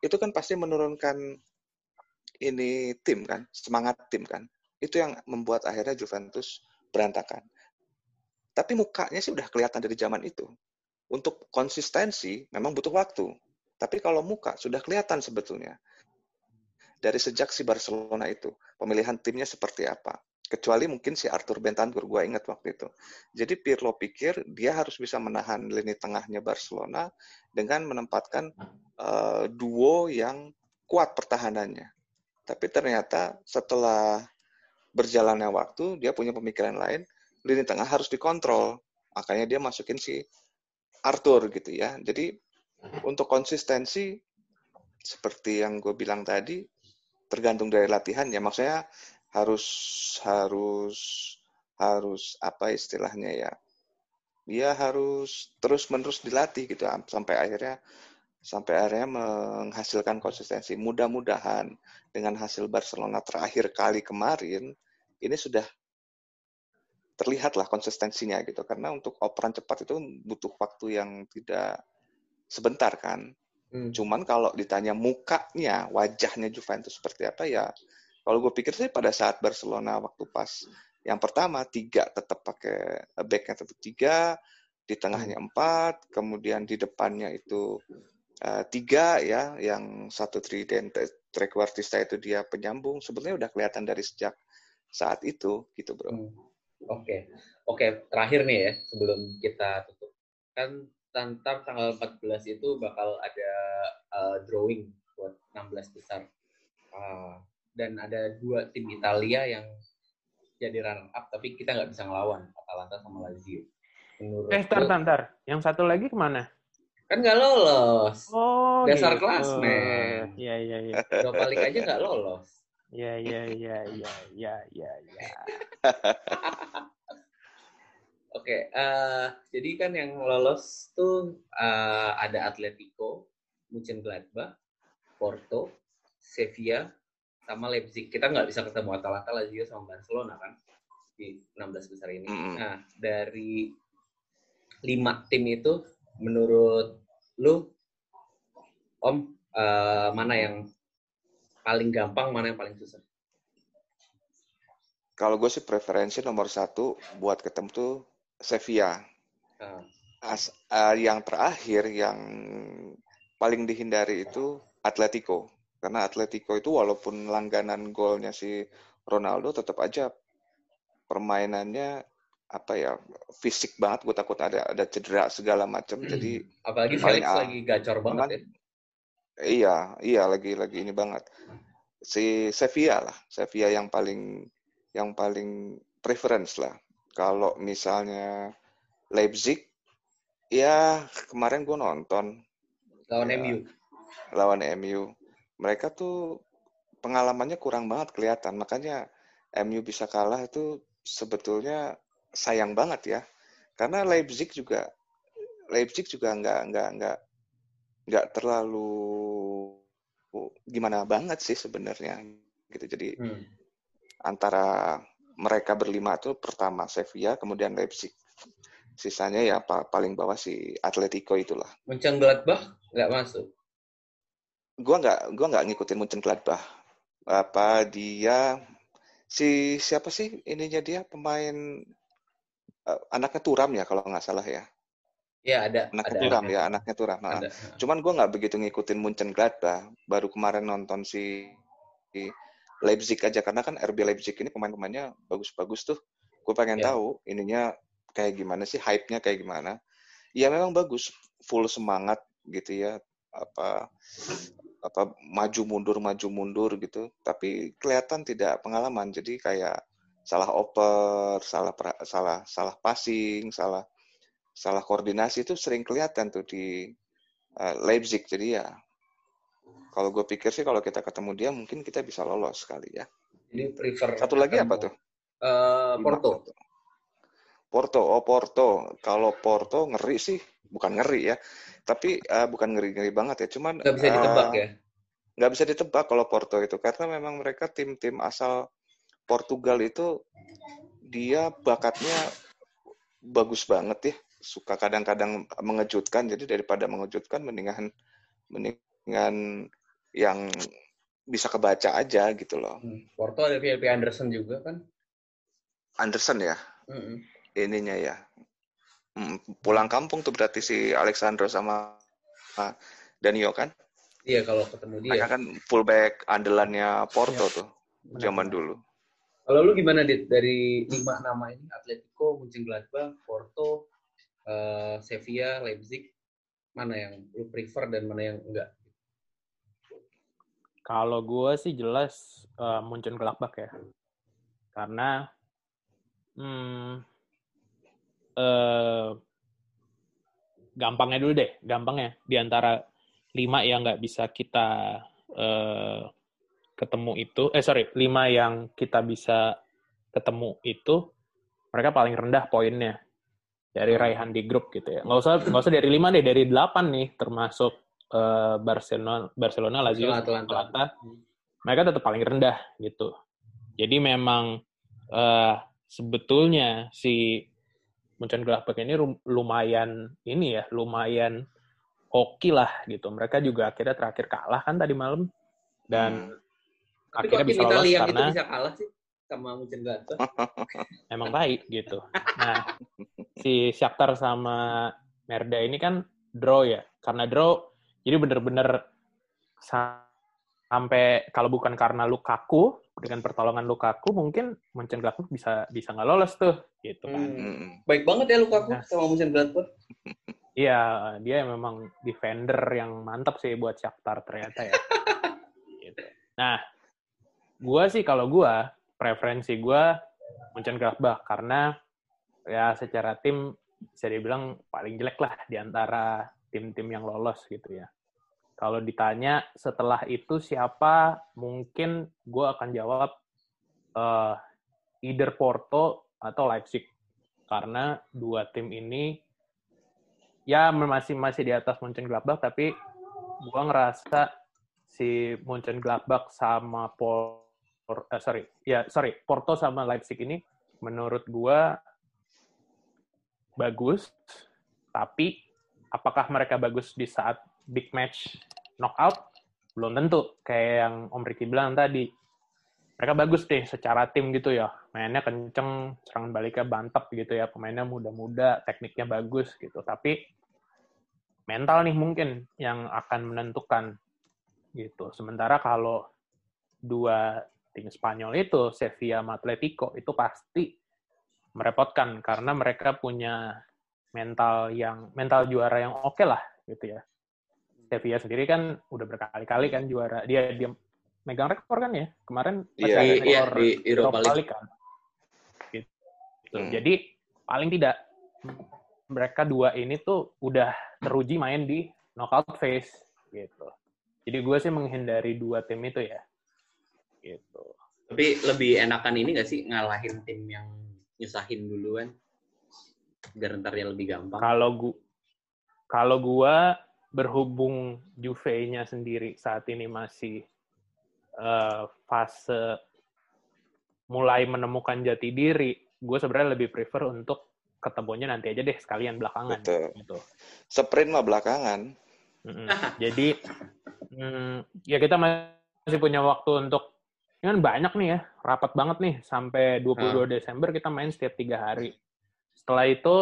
Itu kan pasti menurunkan ini tim kan semangat tim kan. Itu yang membuat akhirnya Juventus berantakan. Tapi mukanya sih udah kelihatan dari zaman itu. Untuk konsistensi memang butuh waktu. Tapi kalau muka sudah kelihatan sebetulnya dari sejak si Barcelona itu pemilihan timnya seperti apa kecuali mungkin si Arthur Bentancur gue ingat waktu itu. Jadi Pirlo pikir dia harus bisa menahan lini tengahnya Barcelona dengan menempatkan uh, duo yang kuat pertahanannya. Tapi ternyata setelah berjalannya waktu dia punya pemikiran lain, lini tengah harus dikontrol. Makanya dia masukin si Arthur gitu ya. Jadi untuk konsistensi seperti yang gue bilang tadi tergantung dari latihan ya. Maksudnya harus harus harus apa istilahnya ya? Dia harus terus menerus dilatih gitu sampai akhirnya sampai akhirnya menghasilkan konsistensi. Mudah-mudahan dengan hasil Barcelona terakhir kali kemarin ini sudah terlihatlah konsistensinya gitu. Karena untuk operan cepat itu butuh waktu yang tidak sebentar kan hmm. cuman kalau ditanya mukanya wajahnya Juventus seperti apa ya kalau gue pikir sih pada saat Barcelona waktu pas yang pertama tiga tetap pakai backnya tetap tiga, di tengahnya hmm. empat, kemudian di depannya itu uh, tiga ya, yang satu trident trequartista itu dia penyambung. Sebetulnya udah kelihatan dari sejak saat itu gitu bro. Hmm. Oke, okay. oke okay. terakhir nih ya sebelum kita tutup kan tantar tanggal 14 itu bakal ada uh, drawing buat 16 besar. Uh, dan ada dua tim Italia yang jadi runner up tapi kita nggak bisa ngelawan Atalanta sama Lazio. Menurut eh, tar, tar, Yang satu lagi ke mana? Kan nggak lolos. Oh, Dasar gitu. kelas, men. Iya, iya, iya. Dua balik aja nggak lolos. Iya, iya, iya, iya, iya, iya, iya. [LAUGHS] Oke, uh, jadi kan yang lolos tuh uh, ada Atletico, Mönchengladbach, Porto, Sevilla, sama Leipzig. Kita nggak bisa ketemu Atalanta, Lazio sama Barcelona kan di 16 besar ini. Mm. Nah, dari lima tim itu menurut lu Om uh, mana yang paling gampang, mana yang paling susah? Kalau gue sih preferensi nomor satu buat ketemu tuh Sevilla. Uh. As, uh, yang terakhir yang paling dihindari itu Atletico. Karena Atletico itu walaupun langganan golnya si Ronaldo tetap aja permainannya apa ya fisik banget gue takut ada ada cedera segala macam hmm. jadi apalagi Felix lagi gacor banget ya iya iya lagi lagi ini banget si Sevilla lah Sevilla yang paling yang paling preference lah kalau misalnya Leipzig ya kemarin gue nonton lawan ya, MU lawan MU mereka tuh pengalamannya kurang banget kelihatan. Makanya MU bisa kalah itu sebetulnya sayang banget ya. Karena Leipzig juga Leipzig juga nggak nggak nggak nggak terlalu gimana banget sih sebenarnya gitu. Jadi hmm. antara mereka berlima itu pertama Sevilla, kemudian Leipzig. Sisanya ya paling bawah si Atletico itulah. Mönchengladbach nggak masuk gua nggak gua nggak ngikutin Munchen Gladbach apa dia si siapa sih ininya dia pemain uh, anaknya Turam ya kalau nggak salah ya Ya ada. Anaknya ada, Turam ada. ya, anaknya Turam. Nah, ada. Cuman gue nggak begitu ngikutin Munchen Gladbach. Baru kemarin nonton si, si Leipzig aja karena kan RB Leipzig ini pemain-pemainnya bagus-bagus tuh. Gue pengen ya. tahu ininya kayak gimana sih, hype-nya kayak gimana. Ya memang bagus, full semangat gitu ya. Apa apa maju mundur maju mundur gitu tapi kelihatan tidak pengalaman jadi kayak salah oper salah salah salah passing salah salah koordinasi itu sering kelihatan tuh di uh, Leipzig jadi ya kalau gue pikir sih kalau kita ketemu dia mungkin kita bisa lolos kali ya. Jadi prefer satu lagi apa tuh? uh, Porto. Porto. Oh Porto. Kalau Porto ngeri sih bukan ngeri ya. Tapi uh, bukan ngeri ngeri banget ya cuman nggak bisa ditebak uh, ya? nggak bisa ditebak kalau Porto itu karena memang mereka tim-tim asal Portugal itu dia bakatnya bagus banget ya. Suka kadang-kadang mengejutkan. Jadi daripada mengejutkan, mendingan mendingan yang bisa kebaca aja gitu loh. Hmm. Porto ada VLP Anderson juga kan? Anderson ya? Mm -hmm. Ininya ya. Hmm, pulang kampung tuh berarti si Alexandro sama Danio kan? Iya kalau ketemu dia. Mereka kan fullback andalannya Porto ya. tuh zaman dulu. Kalau lu gimana dit dari lima nama ini Atletico, Mönchengladbach, Porto, uh, Sevilla, Leipzig, mana yang lu prefer dan mana yang enggak? Kalau gue sih jelas uh, Mönchengladbach ya, karena hmm, uh, gampangnya dulu deh, gampangnya. Di antara lima yang nggak bisa kita uh, ketemu itu, eh sorry, lima yang kita bisa ketemu itu, mereka paling rendah poinnya. Dari raihan di grup gitu ya. Nggak usah nggak usah dari lima deh, dari delapan nih, termasuk uh, Barcelona, Barcelona, Lazio, Atlanta. Atlanta. Mereka tetap paling rendah gitu. Jadi memang uh, sebetulnya si Mönchengladbach ini lumayan ini ya, lumayan oke lah gitu. Mereka juga akhirnya terakhir kalah kan tadi malam dan hmm. Tapi akhirnya bisa lolos karena itu bisa kalah sih sama Mönchengladbach. [LAUGHS] Emang baik gitu. Nah, si Shakhtar sama Merda ini kan draw ya. Karena draw jadi bener-bener sampai kalau bukan karena Lukaku dengan pertolongan Lukaku mungkin Mönchengladbach bisa bisa nggak lolos tuh gitu kan. Hmm. Baik banget ya Lukaku nah, sama Mönchengladbach. Iya, dia memang defender yang mantap sih buat Shakhtar ternyata ya. [LAUGHS] gitu. Nah, gue sih kalau gue preferensi gue Mönchengladbach karena ya secara tim bisa dibilang paling jelek lah di antara tim-tim yang lolos gitu ya. Kalau ditanya setelah itu siapa, mungkin gue akan jawab uh, either Porto atau Leipzig. Karena dua tim ini ya masih masih di atas Mönchengladbach, tapi gue ngerasa si Mönchengladbach sama Porto uh, sorry, ya sorry, Porto sama Leipzig ini menurut gua bagus, tapi apakah mereka bagus di saat big match knockout? Belum tentu. Kayak yang Om Ricky bilang tadi, mereka bagus deh secara tim gitu ya. Mainnya kenceng, serangan baliknya bantap gitu ya. Pemainnya muda-muda, tekniknya bagus gitu. Tapi mental nih mungkin yang akan menentukan gitu. Sementara kalau dua tim Spanyol itu, Sevilla sama Atletico, itu pasti merepotkan karena mereka punya mental yang mental juara yang oke okay lah gitu ya. Sevilla sendiri kan udah berkali-kali kan juara. Dia dia megang rekor kan ya kemarin iya, iya, di Europa League kan. Gitu. Hmm. Jadi paling tidak mereka dua ini tuh udah teruji main di knockout phase gitu. Jadi gue sih menghindari dua tim itu ya gitu. Tapi lebih enakan ini nggak sih ngalahin tim yang nyusahin duluan biar ntarnya lebih gampang? Kalau gua kalau gua berhubung Juve-nya sendiri saat ini masih uh, fase mulai menemukan jati diri, gue sebenarnya lebih prefer untuk ketemunya nanti aja deh sekalian belakangan. Betul. Gitu. Sprint mah belakangan. Jadi mm, ya kita masih punya waktu untuk ini kan banyak nih ya, rapat banget nih sampai 22 hmm. Desember kita main setiap tiga hari. Setelah itu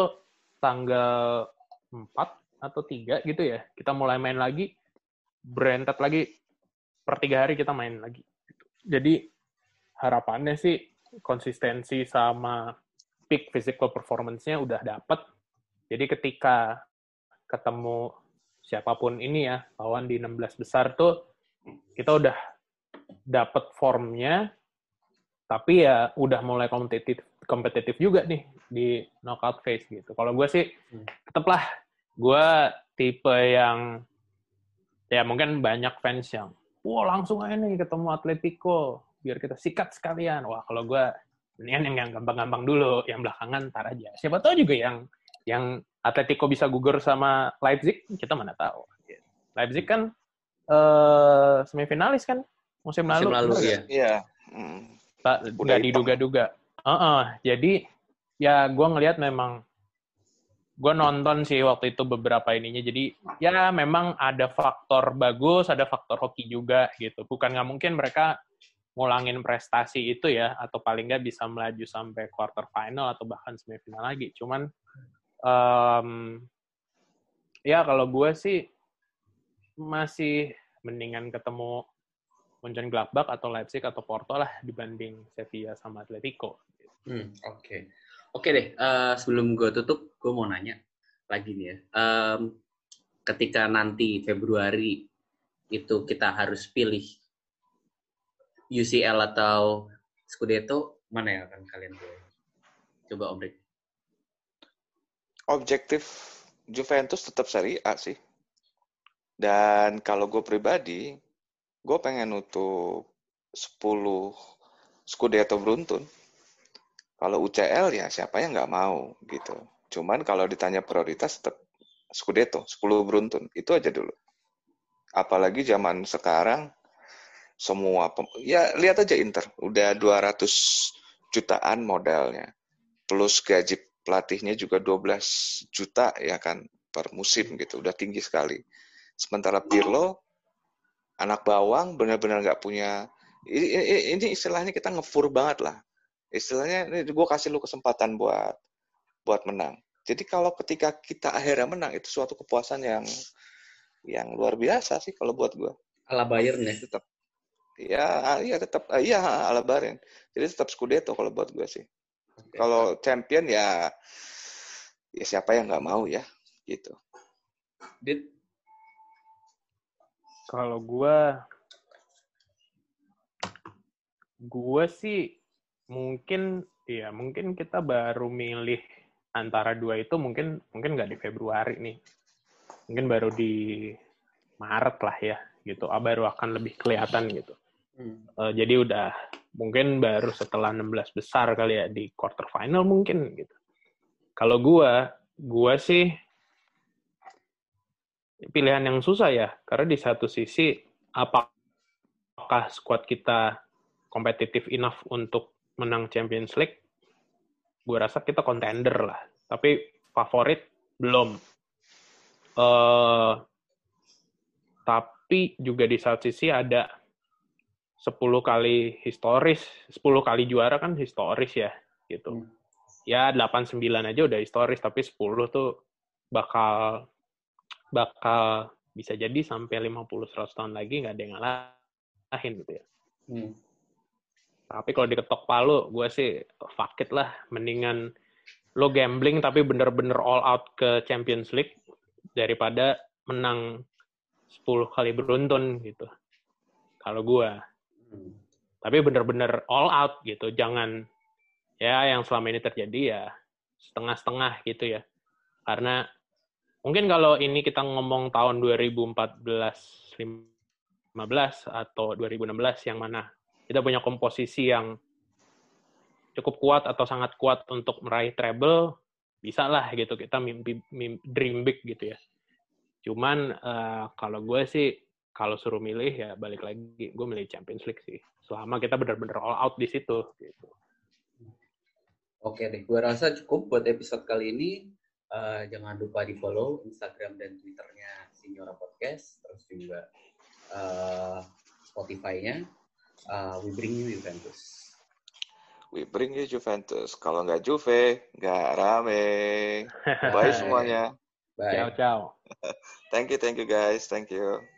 tanggal 4 atau 3 gitu ya, kita mulai main lagi, berentet lagi per tiga hari kita main lagi. Jadi harapannya sih konsistensi sama peak physical performance-nya udah dapet. Jadi ketika ketemu siapa pun ini ya, lawan di 16 besar tuh, kita udah dapat formnya, tapi ya udah mulai kompetitif kompetitif juga nih di knockout phase gitu. Kalau gue sih hmm. tetaplah gue tipe yang ya mungkin banyak fans yang wah langsung aja nih ketemu Atletico biar kita sikat sekalian. Wah kalau gue mendingan yang yang gampang-gampang dulu, yang belakangan ntar aja. Siapa tahu juga yang yang Atletico bisa gugur sama Leipzig, kita mana tahu. Leipzig kan uh, semifinalis kan musim, musim lalu. lalu ya. Iya. Hmm. Nggak diduga-duga. Uh -uh. Jadi ya gue ngelihat memang gue nonton sih waktu itu beberapa ininya jadi ya memang ada faktor bagus ada faktor hoki juga gitu bukan nggak mungkin mereka ngulangin prestasi itu ya atau paling nggak bisa melaju sampai quarter final atau bahkan semifinal lagi cuman um, ya kalau gue sih masih mendingan ketemu Mönchengladbach atau Leipzig atau Porto lah dibanding Sevilla sama Atletico. Hmm, Oke. Okay. Oke deh, uh, sebelum gue tutup, gue mau nanya lagi nih ya. Um, ketika nanti Februari itu kita harus pilih UCL atau Scudetto, mana yang akan kalian pilih? Coba Om Rick. Objektif Juventus tetap Serie A sih. Dan kalau gue pribadi, gue pengen nutup 10 Scudetto beruntun kalau UCL ya siapa yang nggak mau gitu. Cuman kalau ditanya prioritas tetap Scudetto, 10 beruntun. Itu aja dulu. Apalagi zaman sekarang semua ya lihat aja Inter udah 200 jutaan modalnya. Plus gaji pelatihnya juga 12 juta ya kan per musim gitu. Udah tinggi sekali. Sementara Pirlo anak bawang benar-benar nggak punya ini, ini istilahnya kita ngefur banget lah istilahnya ini gue kasih lu kesempatan buat buat menang. Jadi kalau ketika kita akhirnya menang itu suatu kepuasan yang yang luar biasa sih kalau buat gue. Ala Bayern ya tetap. Ya, iya tetap iya ala Bayern. Jadi tetap Scudetto kalau buat gue sih. Okay. Kalau champion ya ya siapa yang nggak mau ya gitu. Dit kalau gue gue sih mungkin ya mungkin kita baru milih antara dua itu mungkin mungkin nggak di Februari nih. Mungkin baru di Maret lah ya gitu. Ah, baru akan lebih kelihatan gitu. Hmm. uh, jadi udah mungkin baru setelah 16 besar kali ya di quarter final mungkin gitu. Kalau gua gua sih pilihan yang susah ya karena di satu sisi apakah squad kita kompetitif enough untuk menang Champions League, gue rasa kita contender lah. Tapi favorit belum. Uh, tapi juga di satu sisi ada 10 kali historis, 10 kali juara kan historis ya, gitu. Hmm. Ya 8 9 aja udah historis, tapi 10 tuh bakal bakal bisa jadi sampai 50 100 tahun lagi nggak ada yang ngalahin gitu ya. Hmm. Tapi kalau diketok palu, gue sih fuck it lah. Mendingan lo gambling tapi bener-bener all out ke Champions League daripada menang 10 kali beruntun gitu. Kalau gue. Hmm. Tapi bener-bener all out gitu. Jangan ya yang selama ini terjadi ya setengah-setengah gitu ya. Karena mungkin kalau ini kita ngomong tahun 2014 15 atau 2016 yang mana kita punya komposisi yang cukup kuat atau sangat kuat untuk meraih treble, bisa lah gitu kita mimpi, mimpi dream big gitu ya. Cuman uh, kalau gue sih kalau suruh milih ya balik lagi gue milih Champions League sih. Selama kita benar-benar all out di situ gitu. Oke deh, gue rasa cukup buat episode kali ini. Uh, jangan lupa di follow Instagram dan Twitternya Signora Podcast, terus juga uh, Spotify-nya uh, we bring you Juventus. We bring you Juventus. Kalau nggak Juve, nggak rame. Bye [LAUGHS] semuanya. Bye. Ciao, ciao. [LAUGHS] thank you, thank you guys. Thank you.